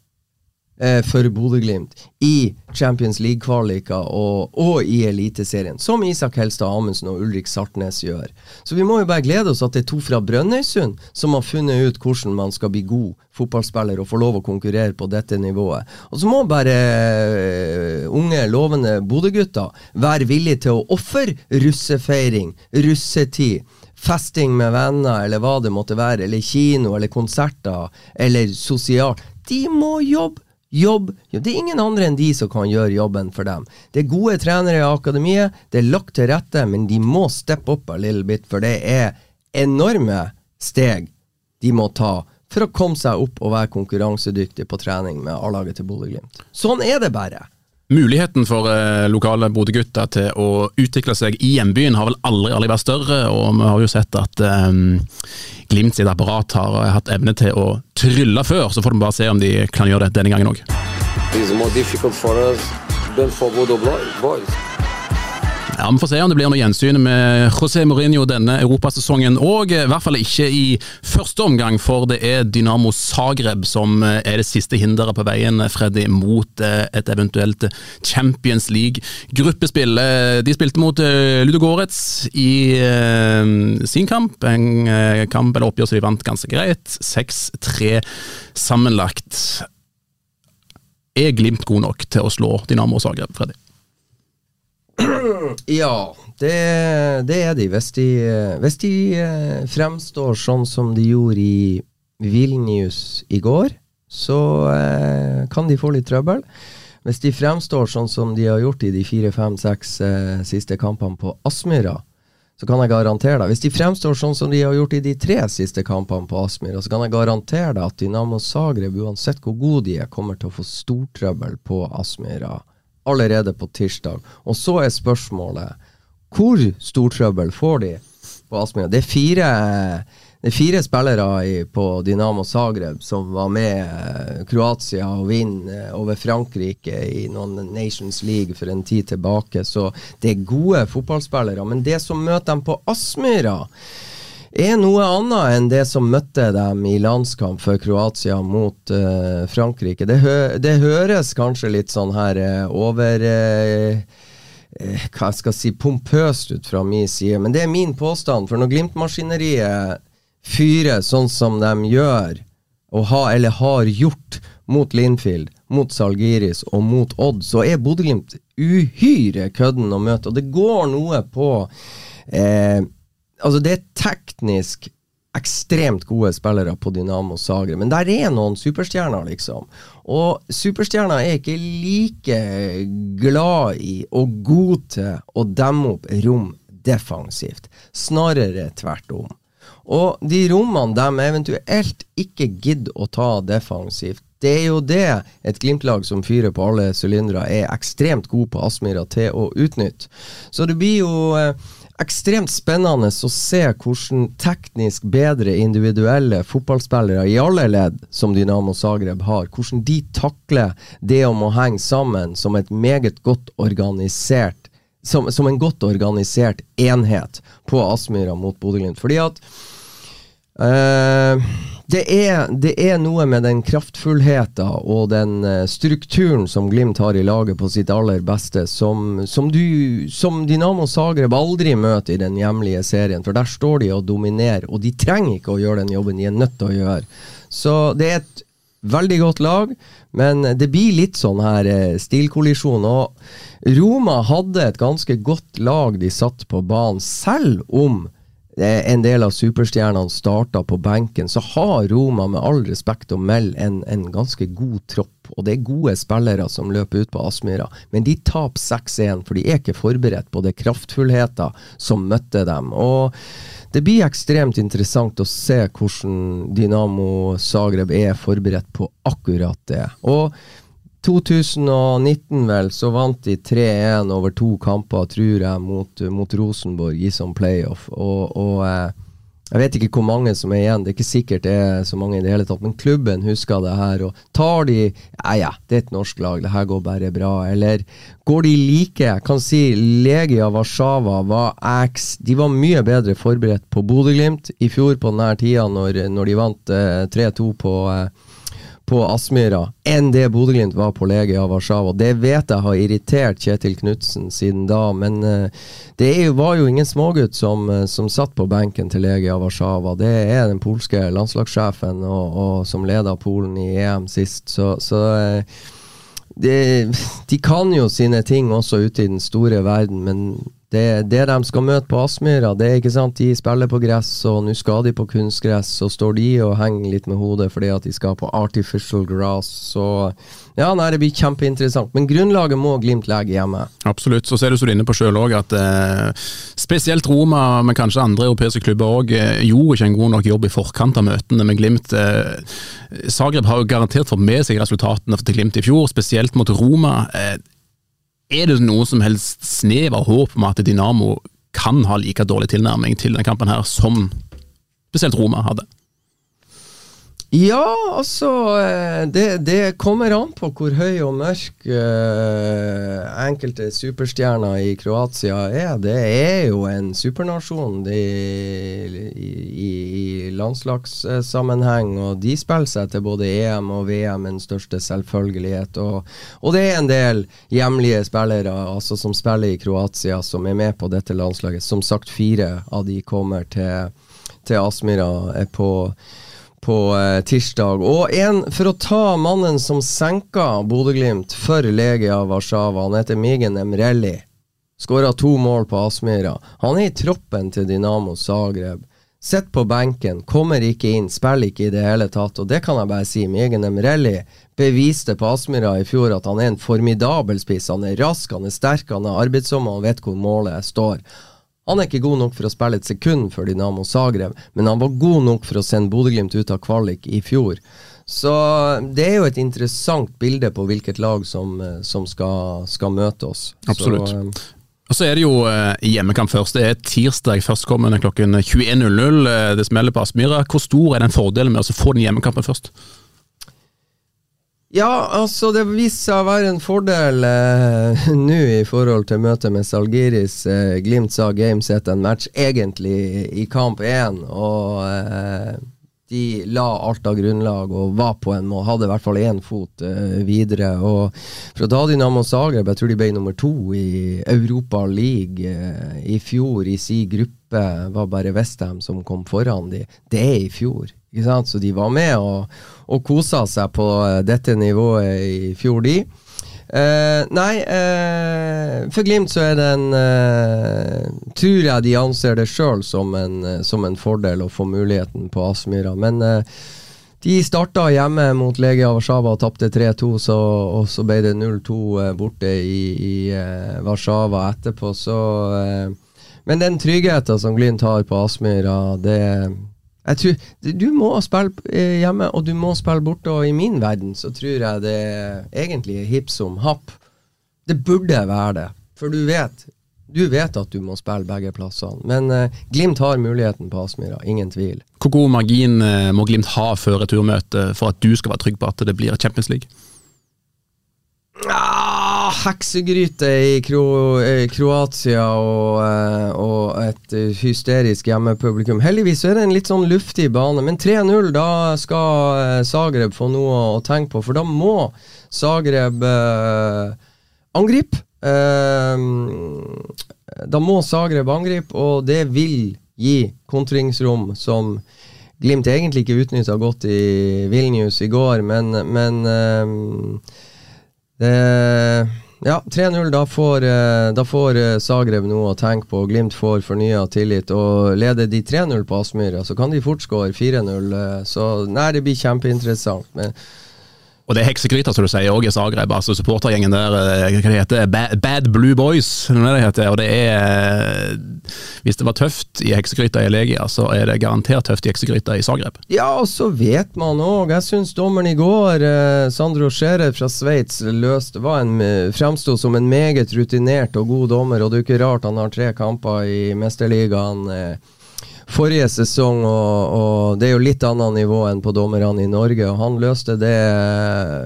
Eh, for Bodø-Glimt i Champions League-kvalika og, og, i Eliteserien, som Isak Helstad Amundsen og Ulrik Sartnes gjør. Så vi må jo bare glede oss at det er to fra Brønnøysund som har funnet ut hvordan man skal bli god fotballspiller og få lov å konkurrere på dette nivået. Og så må bare eh, unge, lovende Bodø-gutter være villige til å ofre russefeiring, russetid festing med venner, eller hva det måtte være, eller kino, eller konserter, eller sosialt. De må jobbe Jobb Det er ingen andre enn de som kan gjøre jobben for dem. Det er gode trenere i akademiet, det er lagt til rette, men de må steppe opp a little bit, for det er enorme steg de må ta for å komme seg opp og være konkurransedyktig på trening med A-laget til Bodø-Glimt. Sånn er det bare.
Muligheten for eh, lokale Bodø-gutter til å utvikle seg i hjembyen har vel aldri, aldri vært større, og vi har jo sett at um, Glimt sitt apparat har hatt evne til å trylle før, så får vi bare se om de kan gjøre det denne gangen òg. Ja, Vi får se om det blir noe gjensyn med José Mourinho denne europasesongen òg. I hvert fall ikke i første omgang, for det er Dynamo Zagreb som er det siste hinderet på veien Freddy, mot eh, et eventuelt Champions League-gruppespill. Eh, de spilte mot eh, Ludogorets i sin kamp, en kamp eller oppgjør som de vant ganske greit. 6-3 sammenlagt. Er Glimt god nok til å slå Dynamo Zagreb, Freddy?
Ja, det, det, er de. Hvis de, hvis de eh, fremstår sånn som de gjorde i Vilnius i går, så eh, kan de få litt trøbbel. Hvis de fremstår sånn som de har gjort i de fire, fem, seks eh, siste kampene på Aspmyra, så kan jeg garantere deg Hvis de fremstår sånn som de har gjort i de tre siste kampene på Aspmyra, så kan jeg garantere deg at Dynamo Zagreb, uansett hvor gode de er, kommer til å få stortrøbbel på Aspmyra allerede på tirsdag. Og så er spørsmålet hvor stor trøbbel får de på Aspmyra? Det det er fire spillere i, på Dynamo Zagreb som var med eh, Kroatia og vinner over Frankrike i noen Nations League for en tid tilbake, så det er gode fotballspillere. Men det som møter dem på Aspmyra, er noe annet enn det som møtte dem i landskamp for Kroatia mot uh, Frankrike. Det, hø det, høres kanskje litt sånn her uh, over uh, hva jeg si, pompøst ut fra min side, men det er min påstand. For når Glimt-maskineriet fyrer sånn som de gjør, og ha, eller har gjort, mot Linfield, mot Salgiris og mot Odd, så er Bodø-Glimt uhyre kødden å møte. Og det går noe på eh, Altså, det er teknisk ekstremt gode spillere på Dynamo Zagreb, men der er noen superstjerner, liksom. Og superstjerner er ikke like glad i og gode til å demme opp rom defensivt. Snarere tvert om. Og de rommene de eventuelt ikke gidder å ta defensivt, det er jo det et Glimt-lag som fyrer på alle sylindere, er ekstremt god på Aspmyra til å utnytte. Så det blir jo eh, ekstremt spennende å se hvordan teknisk bedre individuelle fotballspillere i alle ledd som Dynamo Zagreb har, hvordan de takler det om å henge sammen som godt som, som en godt organisert enhet på Aspmyra mot Bodø-Glimt. Fordi at Uh, det, er, det, er, noe med den kraftfullheten og den uh, strukturen som Glimt har i laget på sitt aller beste, som, som, du, som Dynamo Zagreb aldri møter i den hjemlige serien. For der står de og dominerer, og de trenger ikke å gjøre den jobben de er nødt til å gjøre. Så det er et veldig godt lag, men det blir litt sånn her uh, stilkollisjon. Og Roma hadde et ganske godt lag de satt på banen, selv om en del av superstjernene starta på benken, så har Roma med all respekt å melde en, en, ganske god tropp. Og det er gode spillere som løper ut på Aspmyra, men de taper 6-1, for de er ikke forberedt på det kraftfullheten som møtte dem. Og det blir ekstremt interessant å se hvordan Dynamo Zagreb er forberedt på akkurat det. Og 2019 vel, så vant de 3-1 over to kamper, tror jeg, mot, mot Rosenborg i sånn playoff. Og, og eh, jeg vet ikke hvor mange som er igjen, det er ikke sikkert det er så mange i det hele tatt, men klubben husker det her. Og tar de Ja, ja, det er et norsk lag, det her går bare bra. Eller går de like? Jeg kan si Legia Warszawa var X. De var mye bedre forberedt på Bodø-Glimt i fjor på denne tida, når, når de vant eh, 3-2 på eh, på Aspmyra enn det Bodø-Glimt var på Legia Warszawa. Det vet jeg har irritert Kjetil Knutsen siden da, men uh, det var jo ingen smågutt som, uh, som, satt på benken til Legia Warszawa. Det er den polske landslagssjefen og, og som leda Polen i EM sist, så, så uh, det, de kan jo sine ting også ute i den store verden, men det, det de skal møte på Aspmyra, det er ikke sant, de spiller på gress, og nå skal de på kunstgress, så står de og henger litt med hodet fordi at de skal på artificial grass. Så ja, nei, det blir kjempeinteressant. Men grunnlaget må Glimt legge hjemme.
Absolutt. Så ser du så du inne på sjøl òg at eh, spesielt Roma, men kanskje andre europeiske klubber òg, eh, gjorde ikke en god nok jobb i forkant av møtene med Glimt. Eh, Zagreb har jo garantert fått med seg resultatene til Glimt i fjor, spesielt mot Roma. Eh, er det noe som helst snev av håp om at Dynamo kan ha like dårlig tilnærming til denne kampen her som spesielt Roma hadde?
Ja, altså eh, det, det, kommer an på hvor høy og mørk uh, enkelte superstjerner i Kroatia er. Det er jo en supernasjon de, i, i, i landslagssammenheng, og de spiller seg til både EM og VM den største selvfølgelighet. Og, og, det er en del hjemlige spillere altså som spiller i Kroatia, som er med på dette landslaget. Som sagt, fire av de kommer til, til Aspmyra. på på eh, tirsdag. Og en for å ta mannen som senka Bodø-Glimt for Legia Warszawa. Han heter Migen Emrelli. Skåra to mål på Aspmyra. Han er i troppen til Dynamo Zagreb. Sitter på benken, kommer ikke inn, spiller ikke i det hele tatt. Og det kan jeg bare si. Migen Emrelli beviste på Aspmyra i fjor at han er en formidabel spiss. Han er rask, han er sterk, han er arbeidsom og vet hvor målet står. Han er ikke god nok for å spille et sekund for Dinamo Zagreb, men han var god nok for å sende Bodø-Glimt ut av kvalik i fjor. Så det er jo et interessant bilde på hvilket lag som, eh, som skal, skal, møte oss.
Absolutt. Så, eh, og så er det jo eh, hjemmekamp først. Det er tirsdag førstkommende klokken 21.00. Det smeller på Aspmyra. Hvor stor er den fordelen med å få den hjemmekampen først?
Ja, altså det viste seg å være en fordel eh, *laughs* nå i forhold til møtet med Salgiris. Eh, Glimt sa game set en match egentlig i kamp én, og eh, de la alt av grunnlag og var på en måte, hadde i hvert fall én fot eh, videre. Og fra da Dynamo Zagreb, jeg tror de ble nummer to i Europa League eh, i fjor i si gruppe, var bare Westham som kom foran de. Det er i fjor. Så de var med og, og kosa seg på eh, dette nivået i fjor, de. Eh, nei, eh, for Glimt så er det en eh, Tror jeg de anser det sjøl som, som, en fordel å få muligheten på Aspmyra. Men de starta hjemme mot Lege Warszawa og tapte 3-2, og så ble det 0-2 borte i, i Warszawa etterpå. Så, men den tryggheten som Glimt har på Aspmyra, det jeg tror, Du må spille eh, hjemme, og du må spille borte. Og i min verden så tror jeg det egentlig er hipp som happ. Det burde være det, for du vet du vet at du må spille begge plassene. Men eh, Glimt har muligheten på Aspmyra, ingen tvil.
Hvor god margin eh, må Glimt ha før returmøtet for at du skal være trygg på at det blir Champions League?
Heksegryte i Kro Kroatia og, eh, og, et hysterisk hjemmepublikum. Heldigvis er det en litt sånn luftig bane, men 3-0, da skal eh, Zagreb få noe å tenke på. For da må Zagreb eh, angripe. Eh, da må Zagreb angripe, og det vil gi kontringsrom som Glimt egentlig ikke utnytta godt i Vilnius i går, men, men eh, ja, 3-0. Da får, eh, da får eh, Zagreb noe å tenke på. Glimt får fornya tillit. Og leder de 3-0 på Aspmyra, så kan de fort skåre 4-0. Eh, så nei, det blir kjempeinteressant. Men
og det er heksegryta, som du sier, òg i Zagreb. altså Supportergjengen der, hva det heter, Bad, Blue Boys. Det heter, og det er Hvis det var tøft i heksegryta i Legia, så er det garantert tøft i heksegryta i Zagreb.
Ja, og så vet man òg Jeg syns dommeren i går, eh, Sandro Scherer fra Sveits, løste var en fremsto som en meget rutinert og god dommer, og det er jo ikke rart han har tre kamper i Mesterligaen. Eh, forrige sesong, og, og, det er jo litt annet nivå enn på dommerne i Norge. og Han løste det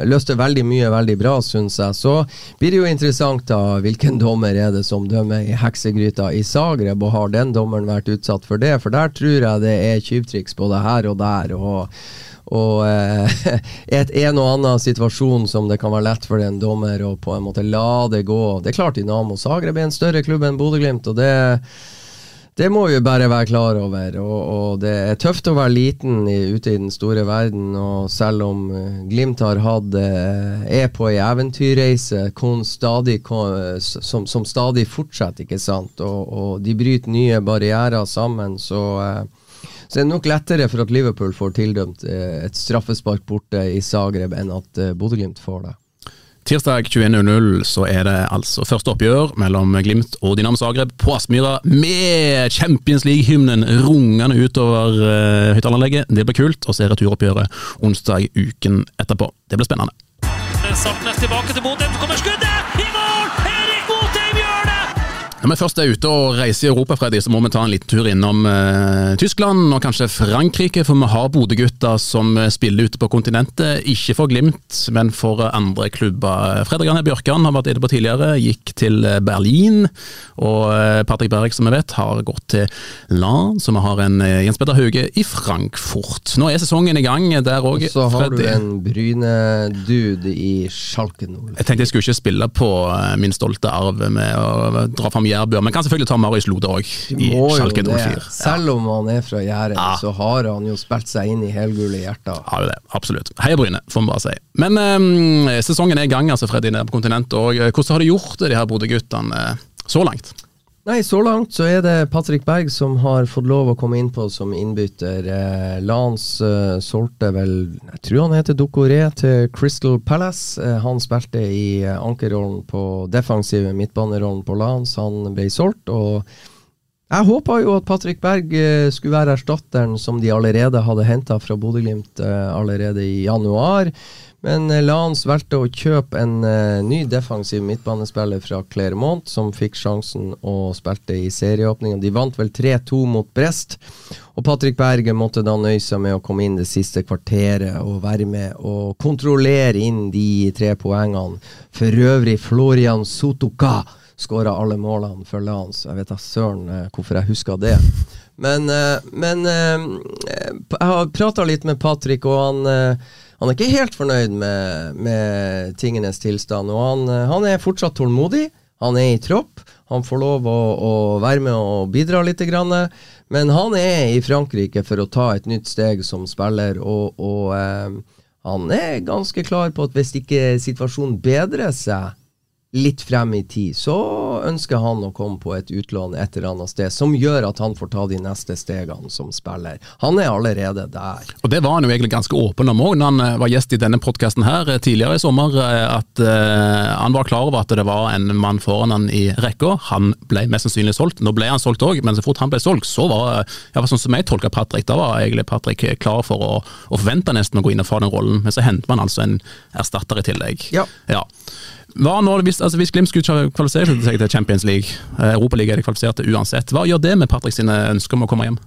løste veldig mye veldig bra, syns jeg. Så blir det jo interessant da, hvilken dommer er det som dømmer i heksegryta i Zagreb, og har den dommeren vært utsatt for det? For der tror jeg det er tyvtriks både her og der. og og eh, *laughs* et en og annen situasjon som det kan være lett for en dommer å på en måte la det gå. Det er klart Dinamo Zagreb er en større klubb enn Bodø-Glimt, og det det må vi bare være klar over. Og, og, det er tøft å være liten i, ute i den store verden. Og selv om uh, Glimt har hatt uh, er på ei eventyrreise stadig, som, som, stadig fortsetter, ikke sant, og, og, de bryter nye barrierer sammen, så så det er nok lettere for at Liverpool får tildømt et straffespark borte i Zagreb enn at Bodø-Glimt får det.
Tirsdag 21.00 så er det altså første oppgjør mellom Glimt og Dinam Zagreb på Aspmyra med Champions League-hymnen rungende utover uh, høyttaleranlegget. Det blir kult. Og så er returoppgjøret onsdag uken etterpå. Det blir spennende.
Saltnes tilbake til Bodø, kommer skuddet! I mål!
Når vi først er ute og reiser i Europa, Freddy, så må vi ta en liten tur innom uh, Tyskland og kanskje Frankrike. For vi har Bodø-gutter som spiller ute på kontinentet. Ikke for Glimt, men for andre klubber. Fredrik Arne Bjørkan har vært inne på tidligere, gikk til Berlin. Og uh, Patrick Berg, som vi vet, har gått til LAN, så vi har en Jens Petter Hauge i Frankfurt. Nå er sesongen i gang der òg.
Og så har Freddy. du en Bryne-dude i Schalke 0.
Jeg tenkte jeg skulle ikke spille på min stolte arv med å dra fram Jærbø. Men kan selvfølgelig ta Marius Lode òg, i Schalke 04.
Selv om han er fra Jæren, ja. så har han jo spilt seg inn i helgule hjerter.
Har jo det, absolutt. Heia Bryne, får vi bare si. Men um, sesongen er i gang, altså, Freddy, nede på kontinentet. Og eh, hvordan har det gjort det, de her Bodø-guttene, eh, så langt?
Nei, så langt så er det Patrick Berg som har fått lov å komme innpå som innbytter. Eh, Lans eh, solgte vel Jeg tror han heter Dokoré til Crystal Palace. Eh, han spilte i eh, ankerrollen på defensive midtbanerollen på Lans. Han ble solgt, og Jeg håpa jo at Patrick Berg eh, skulle være erstatteren som de allerede hadde henta fra Bodø-Glimt eh, allerede i januar. Men Lance valgte å kjøpe en uh, ny defensiv midtbanespiller fra Clermont, som fikk sjansen og spilte i serieåpninga. De vant vel 3-2 mot Brest. Og Patrick Berge måtte da nøye seg med å komme inn det siste kvarteret og være med og kontrollere inn de tre poengene. For øvrig Florian Sotoka skåra alle målene for Lance. Jeg vet da søren uh, hvorfor jeg husker det. Men, uh, men eh, jeg har prata litt med Patrick, og han, eh, han er ikke helt fornøyd med, med tingenes tilstand. Og han, eh, han er fortsatt tålmodig. Han er i tropp. Han får lov å, å være med og bidra litt. Grann, men han er i Frankrike for å ta et nytt steg som spiller, og, og eh, han er ganske klar på at hvis ikke situasjonen bedrer seg litt frem i tid, så ønsker han å komme på et utlån et eller annet sted, som gjør at han får ta de neste stegene som spiller. Han er allerede der.
Og Det var han jo egentlig ganske åpen om òg, når han eh, var gjest i denne podkasten her eh, tidligere i sommer. eh, At uh, han var klar over at det var en mann foran han i rekka. Han ble mest sannsynlig solgt. Nå ble han solgt òg, men så fort han ble solgt, så var ja, sånn som jeg tolka Patrick, da var egentlig Patrick klar for å, å forvente nesten å gå inn og få den rollen, men så henter man altså en erstatter i tillegg.
Ja.
ja. Hva når, hvis, altså hvis Glimt skulle kvalifisere seg til Champions League, eh, Europaligaen er de kvalifiserte uansett, hva gjør det med Patrick sine ønsker om å komme hjem?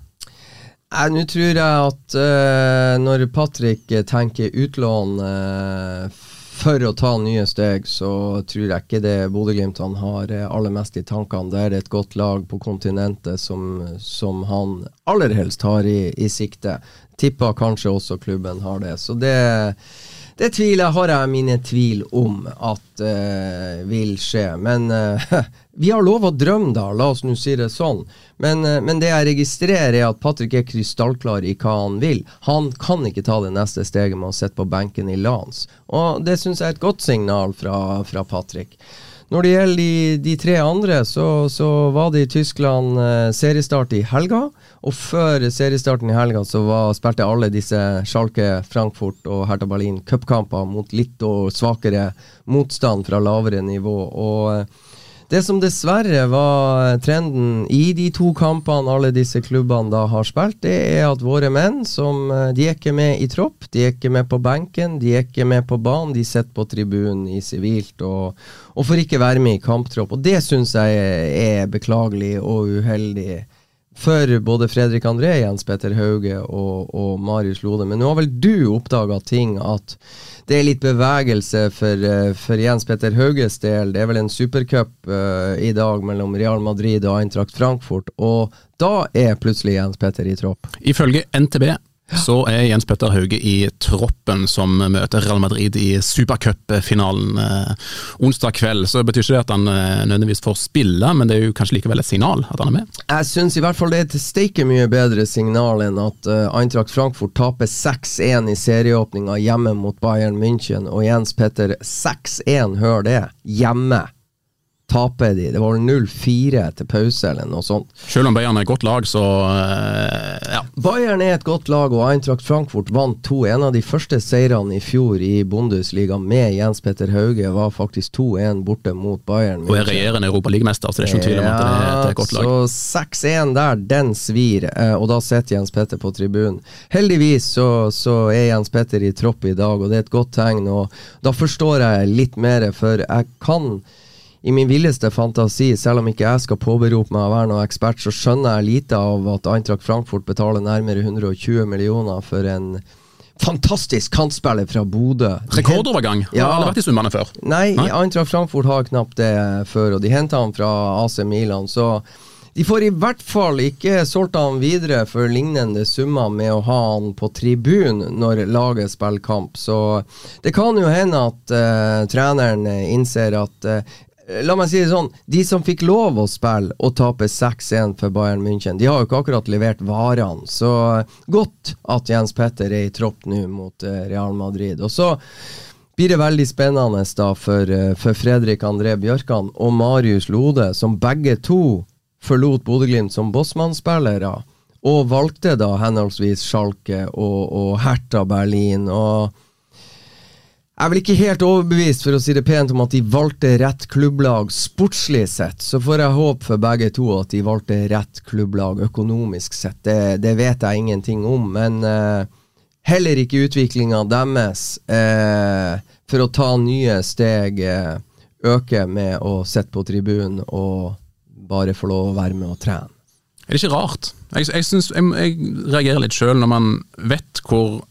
Nå tror jeg at eh, når Patrick tenker utlån eh, for å ta nye steg, så tror jeg ikke det Bodø-Glimt han har aller mest i tankene. Det er et godt lag på kontinentet som, som han aller helst har i, i sikte. Tipper kanskje også klubben har det. Så det det tviler har jeg mine tvil om at uh, vil skje. Men uh, *laughs* vi har lov å drømme, da. La oss nå si det sånn. Men, uh, men, det jeg registrerer, er at Patrick er krystallklar i hva han vil. Han kan ikke ta det neste steget med å sitte på benken i Lans. Og det syns jeg er et godt signal fra, fra Patrick. Når det gjelder de, de tre andre, så, så, var det i Tyskland seriestart i helga. Og før seriestarten i helga så var, spilte alle disse Schalke, Frankfurt og Hertha Berlin cupkamper mot litt og svakere motstand fra lavere nivå. Og eh, det som dessverre var trenden i de to kampene alle disse klubbene da har spilt, det er at våre menn, som eh, de er ikke med i tropp, de er ikke med på benken, de er ikke med på banen, de sitter på tribunen i sivilt og, og får ikke være med i kamptropp. Og det syns jeg er beklagelig og uheldig for både Fredrik André, Jens Petter Hauge og, og Marius Lode. Men nå har vel du oppdaga ting at det er litt bevegelse for, eh, for, Jens Petter Hauges del. Det er vel en supercup uh, i dag mellom Real Madrid og Eintracht Frankfurt, og da er plutselig Jens Petter i tropp.
Ifølge NTB så er Jens Petter Hauge i troppen som møter Real Madrid i supercupfinalen eh, onsdag kveld. Så det betyr ikke det at han eh, nødvendigvis får spille, men det er jo kanskje likevel et signal at han er med?
Jeg syns i hvert fall det er et steike mye bedre signal enn at uh, Eintracht Frankfurt taper 6-1 i serieåpninga hjemme mot Bayern München, og Jens Petter 6-1, hør det, hjemme taper de. Det var 0-4 til pause, eller noe sånt.
Selv om Bayern er et godt lag, så uh, ja.
Bayern er et godt lag, og Eintracht Frankfurt vant to. En av de første seirene i fjor i Bundesliga med Jens Petter Hauge var faktisk 2-1 borte mot Bayern.
Og er regjerende europaligamester, så det er ikke tvil om at det er et godt lag.
Så 6-1 der, den svir, eh, og da sitter Jens Petter på tribunen. Heldigvis så, så, er Jens Petter i tropp i dag, og det er et godt tegn. og Da forstår jeg litt mer, for jeg kan i min villeste fantasi, selv om ikke jeg skal påberope meg å være noen ekspert, så skjønner jeg lite av at Eintracht Frankfurt betaler nærmere 120 millioner for en fantastisk kantspiller fra Bodø.
Rekordovergang. Ja. Har vært i summene før.
Nei, Nei, Eintracht Frankfurt har knapt det før, og de henta han fra AC Milan, så de får i hvert fall ikke solgt han videre for lignende summer med å ha han på tribun når laget spiller kamp. Så det kan jo hende at uh, treneren innser at uh, La meg si det sånn, de som fikk lov å spille og tape 6-1 for Bayern München, de har jo ikke akkurat levert varene. Så godt at Jens Petter er i tropp nå mot uh, Real Madrid. Og så blir det veldig spennende da for, for Fredrik André Bjørkan og Marius Lode, som begge to forlot Bodø-Glimt som bossmannsspillere, og valgte da henholdsvis Schalke og, og Hertha Berlin. og Jeg er vel ikke helt overbevist for å si det pent om at de valgte rett klubblag sportslig sett. Så får jeg håpe for begge to at de valgte rett klubblag økonomisk sett. Det, det vet jeg ingenting om. Men uh, heller ikke utviklinga deres uh, for å ta nye steg uh, øker med å sitte på tribunen og bare få lov å være med og trene.
Er det ikke rart? Jeg, jeg, synes, jeg, jeg reagerer litt sjøl når man vet hvor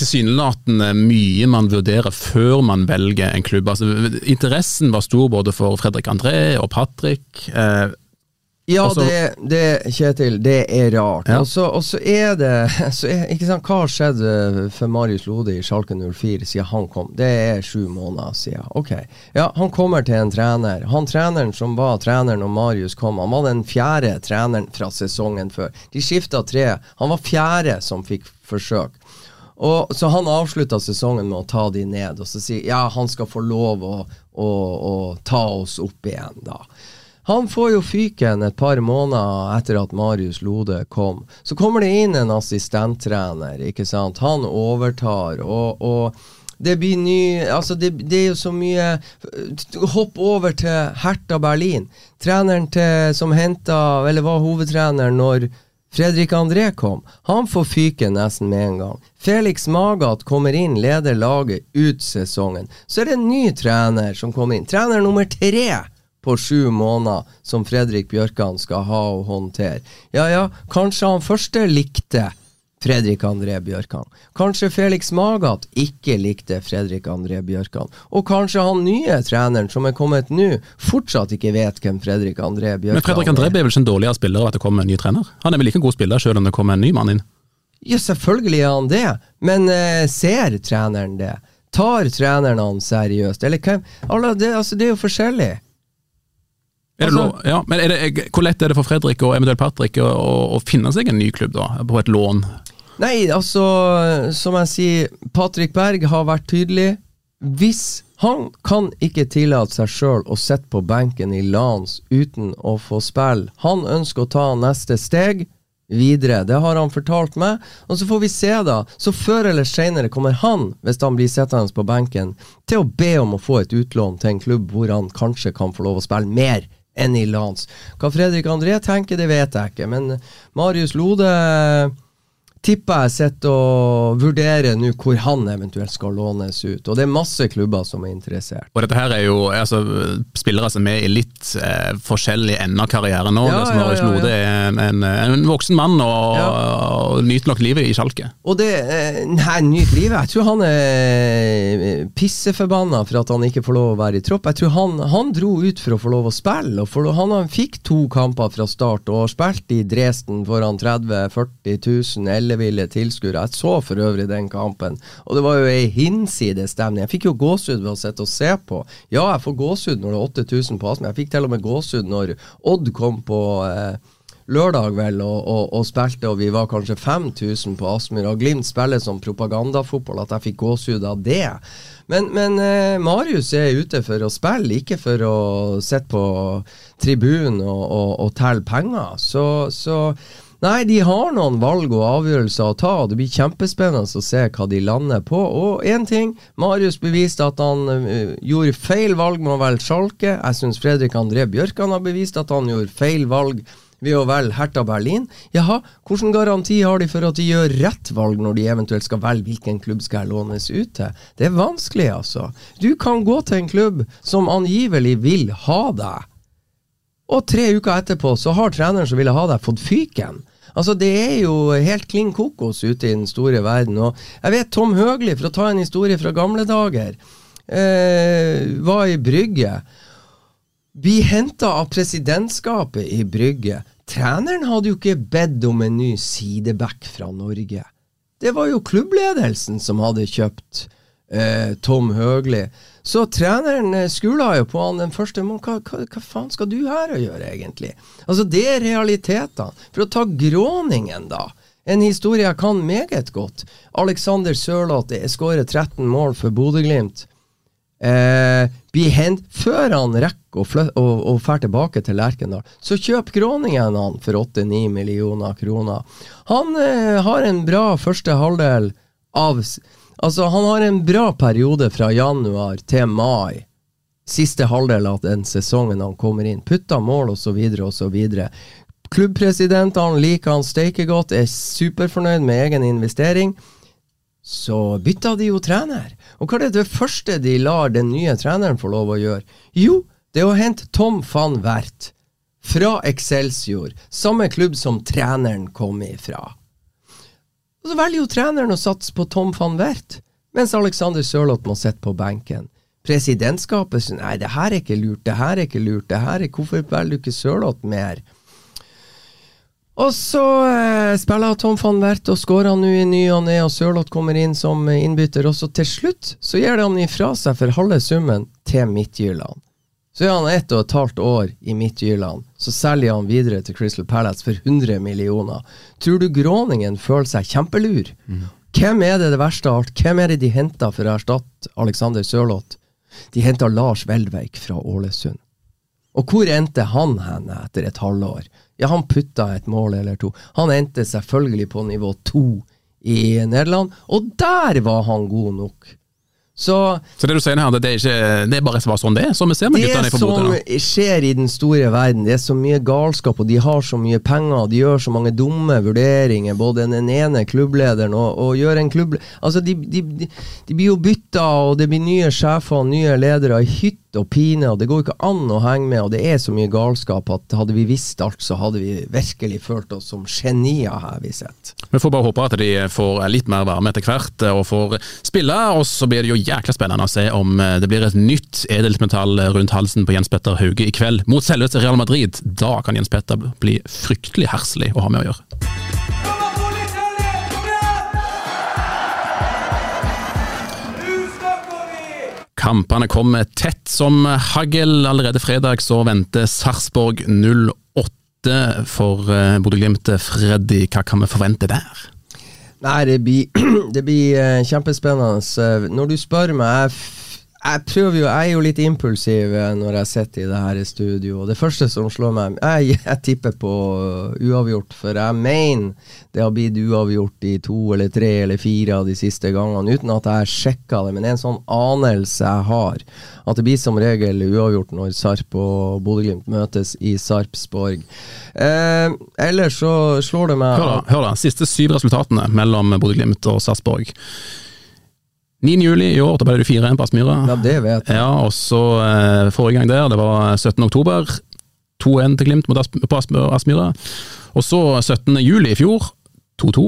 tilsynelatende mye man vurderer før man velger en klubb. Altså, interessen var stor både for Fredrik André og Patrick. Eh,
Ja,
Også-
det, det, Kjetil, det er rart.
Ja.
Og så og så er det *laughs* så er, ikke sant, Hva har skjedd eh, for Marius Lode i Schalke 04 siden han kom? Det er sju måneder siden. Ok. Ja, Han kommer til en trener. Han treneren som var treneren når Marius kom, han var den fjerde treneren fra sesongen før. De skifta tre. Han var fjerde som fikk forsøk. Og, så han avslutta sesongen med å ta de ned og så si ja, han skal få lov å, å, å ta oss opp igjen, da. Han får jo fyken et par måneder etter at Marius Lode kom. Så kommer det inn en assistenttrener, ikke sant. Han overtar, og, og det blir ny Altså, det, det er jo så mye Hopp over til Hertha Berlin. Treneren til, som henta, eller var hovedtrener når Fredrik André kom. Han får fyke nesten med en gang. Felix Magath kommer inn, leder laget ut sesongen. Så er det en ny trener som kommer inn. Trener nummer tre på sju måneder som Fredrik Bjørkan skal ha å håndtere. Ja ja, kanskje han første likte Fredrik André Bjørkan. Kanskje Felix Magath ikke likte Fredrik André Bjørkan. Og kanskje han nye treneren som er kommet nå, fortsatt ikke vet hvem Fredrik André Bjørkan er.
men Fredrik André blir vel ikke en dårligere spiller av at det kommer en ny trener? Han er vel like en god spiller selv om det kommer en ny mann inn?
Ja, selvfølgelig er han det, men eh, ser treneren det? Tar treneren han seriøst? Eller hvem? Alla, det, altså, det er jo forskjellig.
Er det
Altså-
ja, men er det, hvor lett er det for Fredrik og eventuelt Patrick å, å, å finne seg en ny klubb da, på et lån?
Nei, altså, som jeg sier, Patrick Berg har vært tydelig. Hvis han kan ikke tillate seg sjøl å sitte på benken i Lans uten å få spille, han ønsker å ta neste steg videre. Det har han fortalt meg. Og så får vi se, da. Så før eller seinere kommer han, hvis han blir sittende på benken, til å be om å få et utlån til en klubb hvor han kanskje kan få lov å spille mer enn i Lans. Hva Fredrik André tenker, det vet jeg ikke, men Marius Lode tipper jeg sitter og vurderer nå hvor han eventuelt skal lånes ut. Og det er masse klubber som er interessert.
Og dette her er jo altså, spillere som er i litt eh, forskjellig ende av karrieren nå.
Ja,
Altså,
ja, ja.
Lode er en, en, en voksen mann og,
Ja.
og nyter nok livet i Sjalke.
Og det eh, Nei, nyt livet. Jeg tror han er eh, pisseforbanna for at han ikke får lov å være i tropp. Jeg tror han, han dro ut for å få lov å spille. Og for, han, han fikk to kamper fra start og spilte spilt i Dresden foran 30 000-40 000 elleville tilskuere. Jeg så for øvrig den kampen, og det var jo ei hinsides stemning. Jeg fikk jo gåsehud ved å sitte og se på. Ja, jeg får gåsehud når det er 8000 på Aspmyr. Jeg fikk til og med gåsehud når Odd kom på eh, lørdag vel og, og, og spilte, og vi var kanskje 5000 på Aspmyr. Og Glimt spiller som propagandafotball, at jeg fikk gåsehud av det. Men, men eh, Marius er ute for å spille, ikke for å sitte på tribunen og, og, og telle penger. Så, så Nei, de har noen valg og avgjørelser å ta, og det blir kjempespennende å se hva de lander på. Og én ting, Marius beviste at han uh, gjorde feil valg med å velge Schalke. Jeg syns Fredrik André Bjørkan har bevist at han gjorde feil valg ved å velge Hertha Berlin. Jaha, hvilken garanti har de for at de gjør rett valg når de eventuelt skal velge hvilken klubb skal jeg lånes ut til? Det er vanskelig, altså. Du kan gå til en klubb som angivelig vil ha deg. Og tre uker etterpå så har treneren som ville ha deg, fått fyken. Altså Det er jo helt klin kokos ute i den store verden. Og jeg vet Tom Høgli, for å ta en historie fra gamle dager, eh, var i Brygge. Vi henta av presidentskapet i Brygge. Treneren hadde jo ikke bedt om en ny sideback fra Norge. Det var jo klubbledelsen som hadde kjøpt eh, Tom Høgli. Så treneren eh, skula jo på han den første måneden. Hva, hva, hva faen skal du her å gjøre, egentlig? Altså, det er realitetene. For å ta Gråningen, da. En historie jeg kan meget godt. Alexander Sørloth skårer 13 mål for Bodø-Glimt. Eh, før han rekker å og tilbake til Lerkendal. Så kjøp Gråningen han for 8-9 millioner kroner. Han eh, har en bra første halvdel av Altså, han har en bra periode fra januar til mai. Siste halvdel av den sesongen han kommer inn. Putta mål osv. osv. Klubbpresidentene liker han steike godt, er superfornøyd med egen investering. Så bytta de jo trener. Og hva er det, det første de lar den nye treneren få lov å gjøre? Jo, det er å hente Tom van Wert fra Excelsior, samme klubb som treneren kom ifra. Og Så velger jo treneren å satse på Tom van Wert, mens Alexander Sørloth må sitte på benken. Presidentskapet sier nei, det her er ikke lurt, det her er ikke lurt, det her er hvorfor velger du ikke Sørloth mer? Og så eh, spiller Tom van Wert og skårer nå i ny og ne, og Sørloth kommer inn som innbytter. Og så til slutt så gir han ifra seg for halve summen til Midtjylland. Så er han ett og et halvt år i Midtjylland. Så selger han videre til Crystal Palace for 100 millioner. Tror du Gråningen føler seg kjempelur? Mm. Hvem er det det verste av alt? Hvem er det de henter for å erstatte Alexander Sørloth? De henter Lars Welveik fra Ålesund. Og hvor endte han hen etter et halvår? Ja, han putta et mål eller to. Han endte selvfølgelig på nivå to i Nederland, og der var han god nok. Så,
så, det du sier her, det er, ikke, det er bare sånn det er? Som vi ser med guttene
Bodø? Det som skjer i den store verden, det er så mye galskap, og de har så mye penger, de gjør så mange dumme vurderinger, både den ene klubblederen og, og gjør en klubb... Altså, de, de, de, de blir jo bytta, og det blir nye sjefer og nye ledere i hytt og pine, og det går ikke an å henge med, og det er så mye galskap at hadde vi visst alt, så hadde vi virkelig følt oss som genier, har vi sett.
Vi får bare håpe at de får litt mer varme etter hvert, og får spille, og så blir det jo jækla spennende å se om eh, det blir et nytt edelmetall rundt halsen på Jens Petter Hauge i kveld, mot selveste Real Madrid. Da kan Jens Petter bli fryktelig herselig å ha med å gjøre. Kampene kommer tett som hagl. Allerede fredag så venter Sarpsborg 08 for eh, Bodø-Glimt. Freddy, hva kan vi forvente der?
Nei, det blir, *clears throat* det blir uh, kjempespennende. Når du spør meg, jeg jeg prøver jo, jeg er jo litt impulsiv eh, når jeg sitter i det her i studio. Og det første som slår meg Jeg, jeg tipper på uavgjort, for jeg mener det har blitt uavgjort i to eller tre eller fire av de siste gangene, uten at jeg har sjekka det. Men det er en sånn anelse jeg har, at det blir som regel uavgjort når Sarp og Bodø-Glimt møtes i Sarpsborg. Eh, ellers så slår det meg
Hør da, hør da. Siste syv resultatene mellom Bodø-Glimt og Sarpsborg. 9. juli i år, da ble det 4-1 på Aspmyra.
Ja, det vet jeg.
Ja, og så eh, forrige gang der, det var 17. oktober. 2-1 til Glimt mot på Aspmyra. Og så 17. juli i fjor, 2-2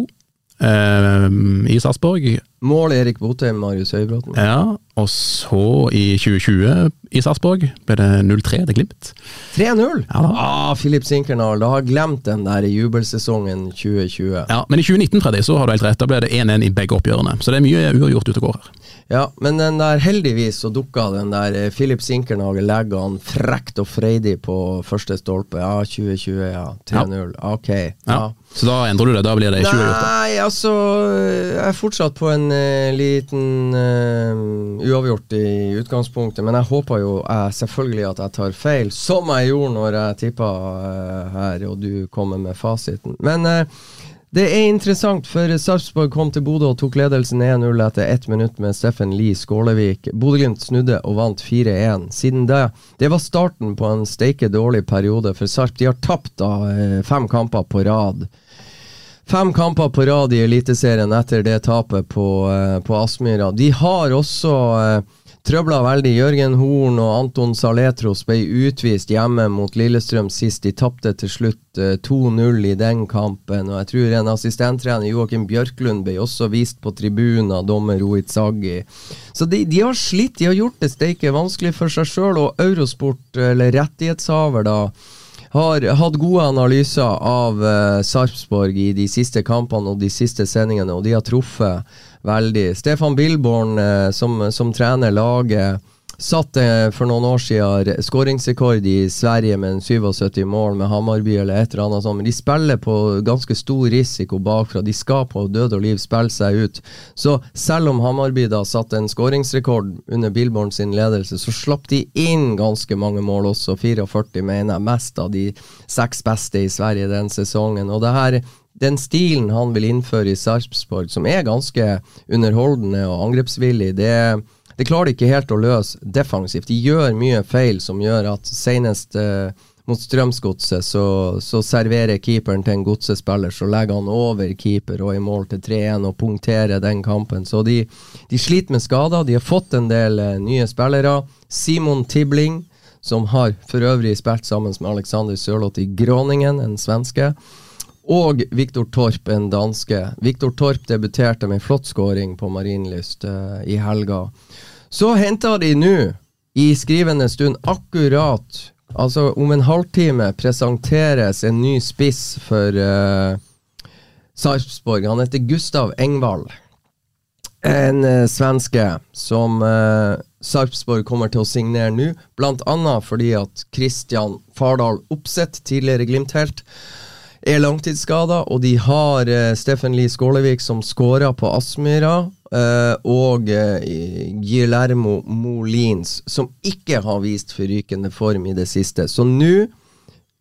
eh, i Sarpsborg.
Mål Erik Botheim, Marius Høybråten.
Ja, og så i 2020 i Sarpsborg ble det 0-3 til Glimt.
3-0? Ja, ah, Filip Sinkernal, da har jeg glemt den der i jubelsesongen 2020.
Ja, Men i 2019 Freddy, så har du helt rett, da ble det 1-1 i begge oppgjørene. Så det er mye uavgjort ute og går her.
Ja, men den der heldigvis så dukka den der eh, Filip Sinkernagel legger han frekt og freidig på første stolpe. Ja, 2020, ja. 3-0. Ja. Ok. Ja. ja.
Så da endrer du det? Da blir det 20 uavgjort?
Nei, altså Jeg er fortsatt på en liten uh, uavgjort i utgangspunktet, men jeg håper jo uh, selvfølgelig at jeg tar feil, som jeg gjorde når jeg tippa uh, her, og du kommer med fasiten. Men det er interessant, for Sarpsborg kom til Bodø og tok ledelsen 1-0 etter ett minutt med Steffen Lie Skålevik. Bodø-Glimt snudde og vant 4-1. Siden det Det var starten på en steike dårlig periode for Sarp. De har tapt da fem kamper på rad. Fem kamper på rad i Eliteserien etter det tapet på, uh, på Aspmyra. De har også eh, trøbla veldig. Jørgen Horn og Anton Saletros ble utvist hjemme mot Lillestrøm sist. De tapte til slutt eh, 2-0 i den kampen. Og jeg tror en assistenttrener, Joakim Bjørklund, ble også vist på tribunen av dommer Rohit Saggi. Så de, de, har slitt. De har gjort det steike vanskelig for seg sjøl, og Eurosport, eller rettighetshaver, da har hatt gode analyser av uh, Sarpsborg i de siste kampene og de siste sendingene, og de har truffet veldig. Stefan Billborn, uh, som, som, trener laget, satte for noen år siden skåringsrekord i Sverige med en 77 mål med Hammarby eller et eller annet sånt. De spiller på ganske stor risiko bakfra. De skal på død og liv spille seg ut. Så selv om Hammarby da satte en skåringsrekord under Billborn sin ledelse, så slapp de inn ganske mange mål også. 44, mener jeg. Mest av de seks beste i Sverige den sesongen. Og det her den stilen han vil innføre i Sarpsborg, som er ganske underholdende og angrepsvillig, det, det klarer de ikke helt å løse defensivt. De gjør mye feil som gjør at senest eh, mot Strømsgodset så, så, serverer keeperen til en godsespiller, så legger han over keeper og i mål til 3-1 og punkterer den kampen. Så de, de, sliter med skader. De har fått en del eh, nye spillere. Simon Tibling, som har for øvrig spilt sammen med Alexander Sørloth i Gråningen, en svenske og Viktor Torp, en danske. Viktor Torp debuterte med flott skåring på Marienlyst uh, i helga. Så henter de nå, i skrivende stund, akkurat Altså om en halvtime presenteres en ny spiss for uh, Sarpsborg. Han heter Gustav Engvall. En uh, svenske som uh, Sarpsborg kommer til å signere nå, bl.a. fordi at Christian Fardal Opseth, tidligere Glimt-helt, er langtidsskada, og de har uh, Steffen Lie Skålevik som skåra på Aspmyra, uh, og uh, Guillermo Molins, som ikke har vist forrykende form i det siste. Så nå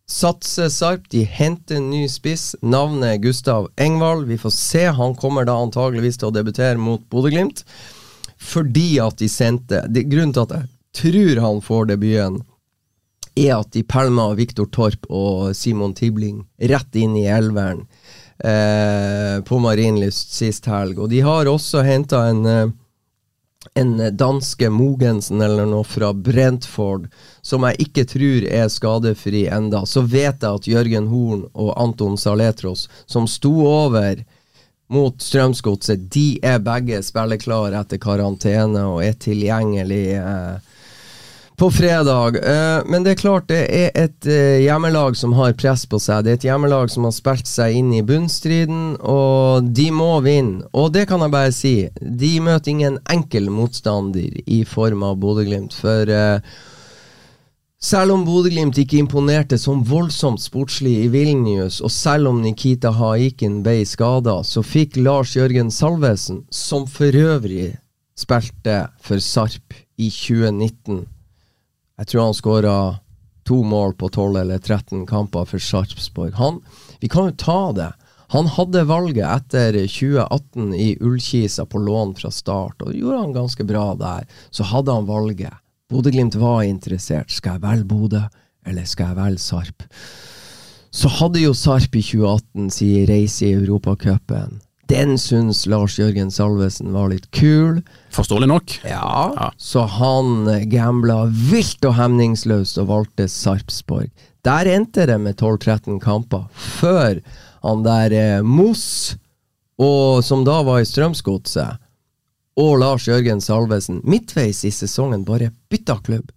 satser Sarp. De henter en ny spiss. Navnet er Gustav Engvald. Vi får se. Han kommer da antageligvis til å debutere mot Bodø-Glimt. Fordi at de sendte det, Grunnen til at jeg tror han får debuten er at de pælma Viktor Torp og Simon Tibling rett inn i elveren eh, på Marienlyst sist helg. Og de har også henta en, eh, en danske Mogensen eller noe fra Brentford, som jeg ikke tror er skadefri enda. Så vet jeg at Jørgen Horn og Anton Saletros, som sto over mot Strømsgodset, de er begge spilleklare etter karantene og er tilgjengelig. Eh, på fredag. Uh, men det er klart det er et uh, hjemmelag som har press på seg. Det er et hjemmelag som har spilt seg inn i bunnstriden, og de må vinne. Og det kan jeg bare si, de møter ingen enkel motstander i form av Bodø-Glimt. For uh, selv om Bodø-Glimt ikke imponerte som voldsomt sportslig i Vilnius, og selv om Nikita Haikin ble skada, så fikk Lars Jørgen Salvesen, som for øvrig spilte for Sarp i 2019 jeg tror han skåra to mål på 12 eller 13 kamper for Sarpsborg. Han, vi kan jo ta det. Han hadde valget etter 2018 i Ullkisa på lån fra start, og gjorde han ganske bra der. Så hadde han valget. Bodø-Glimt var interessert. Skal jeg velge Bodø, eller skal jeg velge Sarp? Så hadde jo Sarp i 2018 sin reise i Europacupen. Den syns Lars Jørgen Salvesen var litt kul.
Forståelig nok.
Ja, ja. så han gambla vilt og hemningsløst og valgte Sarpsborg. Der endte det med 12-13 kamper, før han der eh, Moss, og, som da var i Strømsgodset, og Lars Jørgen Salvesen midtveis i sesongen bare bytta klubb.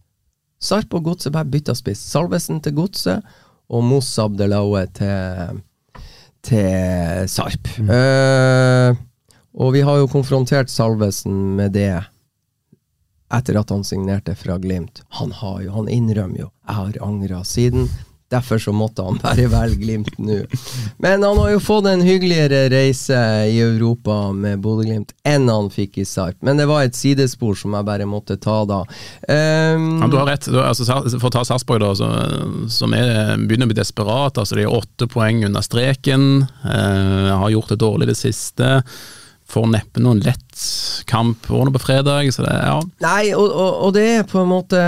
Sarp og Godset bare bytta spiss. Salvesen til Godset og Moss Abdelaue til til Sarp. Mm. Uh, og vi har jo konfrontert Salvesen med det etter at han signerte fra Glimt. Han har jo, han innrømmer jo 'jeg har angra siden'. Derfor så måtte han bare velge Glimt nå. Men han har jo fått en hyggeligere reise i Europa med Bodø-Glimt enn han fikk i Sarp. Men det var et sidespor som jeg bare måtte ta da.
Um, ja, du har rett. Du, altså, for å ta Sarpsborg, da, som er, begynner å bli desperat. Altså, de er åtte poeng under streken. Uh, har gjort det dårlig det siste får neppe noen lett kamp på fredag. Så det, ja.
Nei, og, og, og, det er på en måte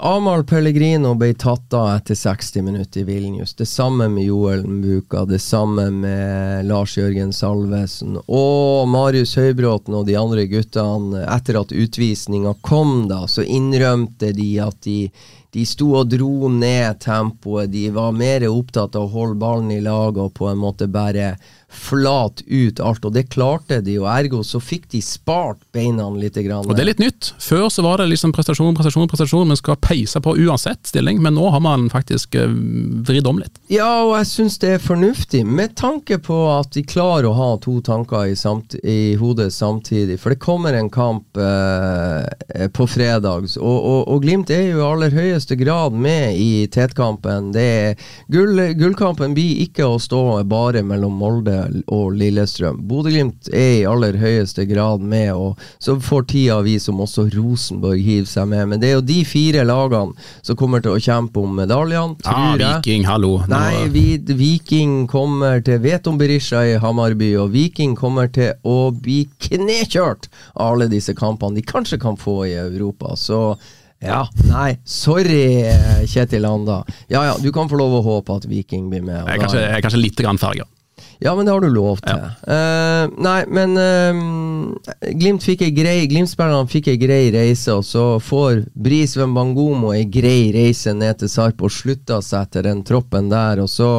Amahl Pellegrino ble tatt av etter 60 minutter i Vilnius. Det samme med Joel Mbuka, det samme med Lars Jørgen Salvesen og Marius Høybråten og de andre guttene. Etter at utvisninga kom, da, så innrømte de at de de sto og dro ned tempoet. De var mer opptatt av å holde ballen i lag og på en måte bare flat ut alt, og det klarte de, og ergo så fikk de spart beina litt. Grann.
Og det er litt nytt. Før så var det liksom prestasjon, prestasjon, prestasjon, men skal peise på uansett stilling, men nå har man faktisk uh, vridd om litt.
Ja, og jeg syns det er fornuftig, med tanke på at de klarer å ha to tanker i, i hodet samtidig, for det kommer en kamp eh, på fredag, og, og, og, Glimt er jo i aller høyeste grad med i tetkampen. Gull, gullkampen blir ikke å stå bare mellom Molde og Lillestrøm. Bodø-Glimt er i aller høyeste grad med, og så får tida vi som også Rosenborg hiver seg med. Men det er jo de fire lagene som kommer til å kjempe om medaljene, tror jeg.
Viking, hallo. Nå-
Nei, vi, Viking kommer til Vet om Berisha i Hamarby, og Viking kommer til å bli knekjørt av alle disse kampene de kanskje kan få i Europa. Så ja, nei, sorry Kjetil Anda. Ja ja, du kan få lov å håpe at Viking blir med.
Jeg er kanskje, jeg er kanskje litt grann farga.
Ja, men det har du lov til. Eh, nei, men uh, Glimt fikk ei grei Glimt-spillerne fikk ei grei reise, og så får Bris Wembangomo ei grei reise ned til Sarp og slutta seg til den troppen der. Og så,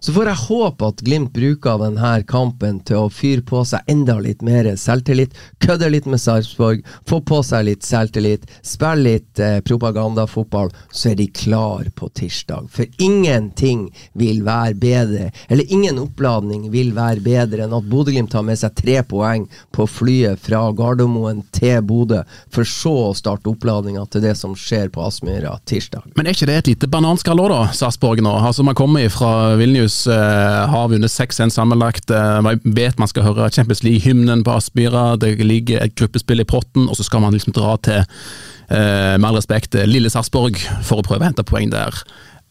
så får jeg håpe at Glimt bruker denne kampen til å fyre på seg enda litt mer selvtillit. Kødde litt med Sarpsborg, få på seg litt selvtillit, spille litt eh, propagandafotball, så er de klar på tirsdag. For ingenting vil være bedre, eller ingen oppladning vil være bedre enn at Bodø-Glimt tar med seg tre poeng på flyet fra Gardermoen til Bodø, for så å starte oppladninga til det som skjer på Aspmyra tirsdag.
Men er ikke det et lite bananskall òg, da, Sarpsborg nå? Altså, Man kommer fra Vilnius, eh, har vunnet 6-1 sammenlagt. Eh, man vet man skal høre Champions League-hymnen på Aspmyra, det ligger et gruppespill i potten, og så skal man liksom dra til, eh, med all respekt, eh, lille Sarpsborg for å prøve å hente poeng der.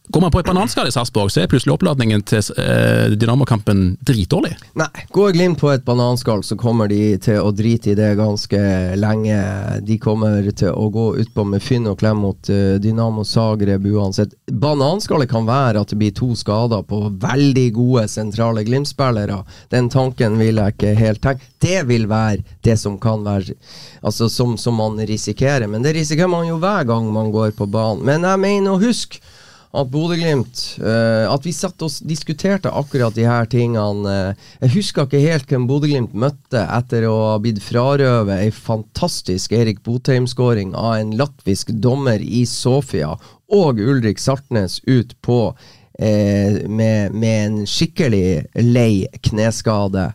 Går man på et bananskall i Sarpsborg, så er plutselig oppladningen til eh, Dynamo-kampen dritdårlig.
Nei, går Glimt på et bananskall, så kommer de til å drite i det ganske lenge. De kommer til å gå utpå med fynn og klem mot uh, Dynamo Zagreb uansett. Bananskallet kan være at det blir to skader på veldig gode sentrale Glimt-spillere. Den tanken vil jeg ikke helt tenke. Det vil være det som kan være Altså som, som man risikerer, men det risikerer man jo hver gang man går på banen. Men jeg mener å huske at Bodø-Glimt uh, At vi satt og diskuterte akkurat de her tingene. eh, jeg husker ikke helt hvem Bodø-Glimt møtte etter å ha blitt frarøvet ei fantastisk Erik Botheim-skåring av en latvisk dommer i Sofia, og Ulrik Saltnes ut på eh, med, med en skikkelig lei kneskade.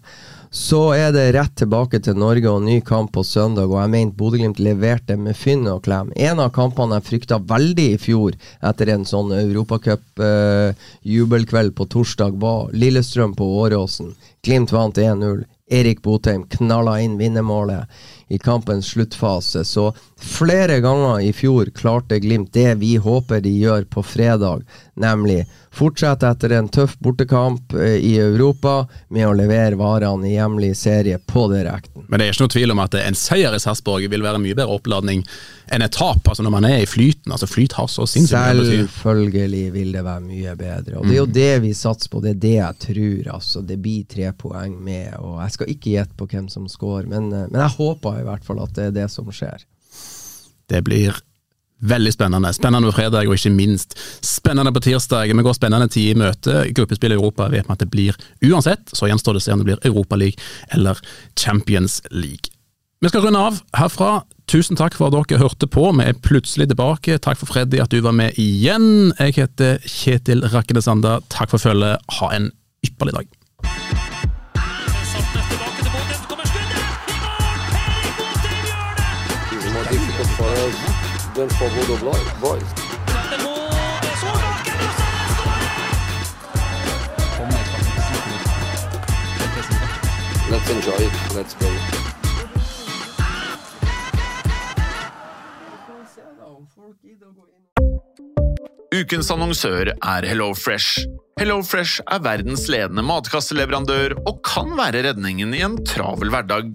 Så er det rett tilbake til Norge og ny kamp på søndag, og jeg mente Bodø-Glimt leverte med fynn og klem. En av kampene jeg frykta veldig i fjor, etter en sånn europacup-jubelkveld på torsdag, var Lillestrøm på Åråsen. Glimt vant 1-0. Erik Botheim knalla inn vinnermålet i kampens sluttfase. Så flere ganger i fjor klarte Glimt det vi håper de gjør på fredag, nemlig fortsette etter en tøff bortekamp eh, i Europa med å levere varene i hjemlig serie på direkten.
Men det er ikke noe tvil om at en seier i Sarpsborg vil være en mye bedre oppladning enn et tap. altså Når man er i flyten. altså Flyt har så sinnssykt mye.
Selvfølgelig vil det være mye bedre. Og det er jo det vi satser på, det er det jeg tror. altså Det blir tre poeng med. og Jeg skal ikke gjette på hvem som scorer, men, eh, men jeg håper i hvert fall at det er det som skjer.
Det blir veldig spennende. Spennende på fredag, og ikke minst spennende på tirsdag. Vi går spennende tid i møte. Gruppespill i Europa vet vi at det blir uansett. Så gjenstår det å se om det blir Europaliga eller Champions League. Vi skal runde av herfra. Tusen takk for at dere hørte på. Vi er plutselig tilbake. Takk for Freddy at du var med igjen. Jeg heter Kjetil Rakkede Sanda. Takk for følget. Ha en ypperlig dag.
Ukens annonsør er HelloFresh. HelloFresh er verdens ledende matkasseleverandør og kan være redningen i en travel hverdag.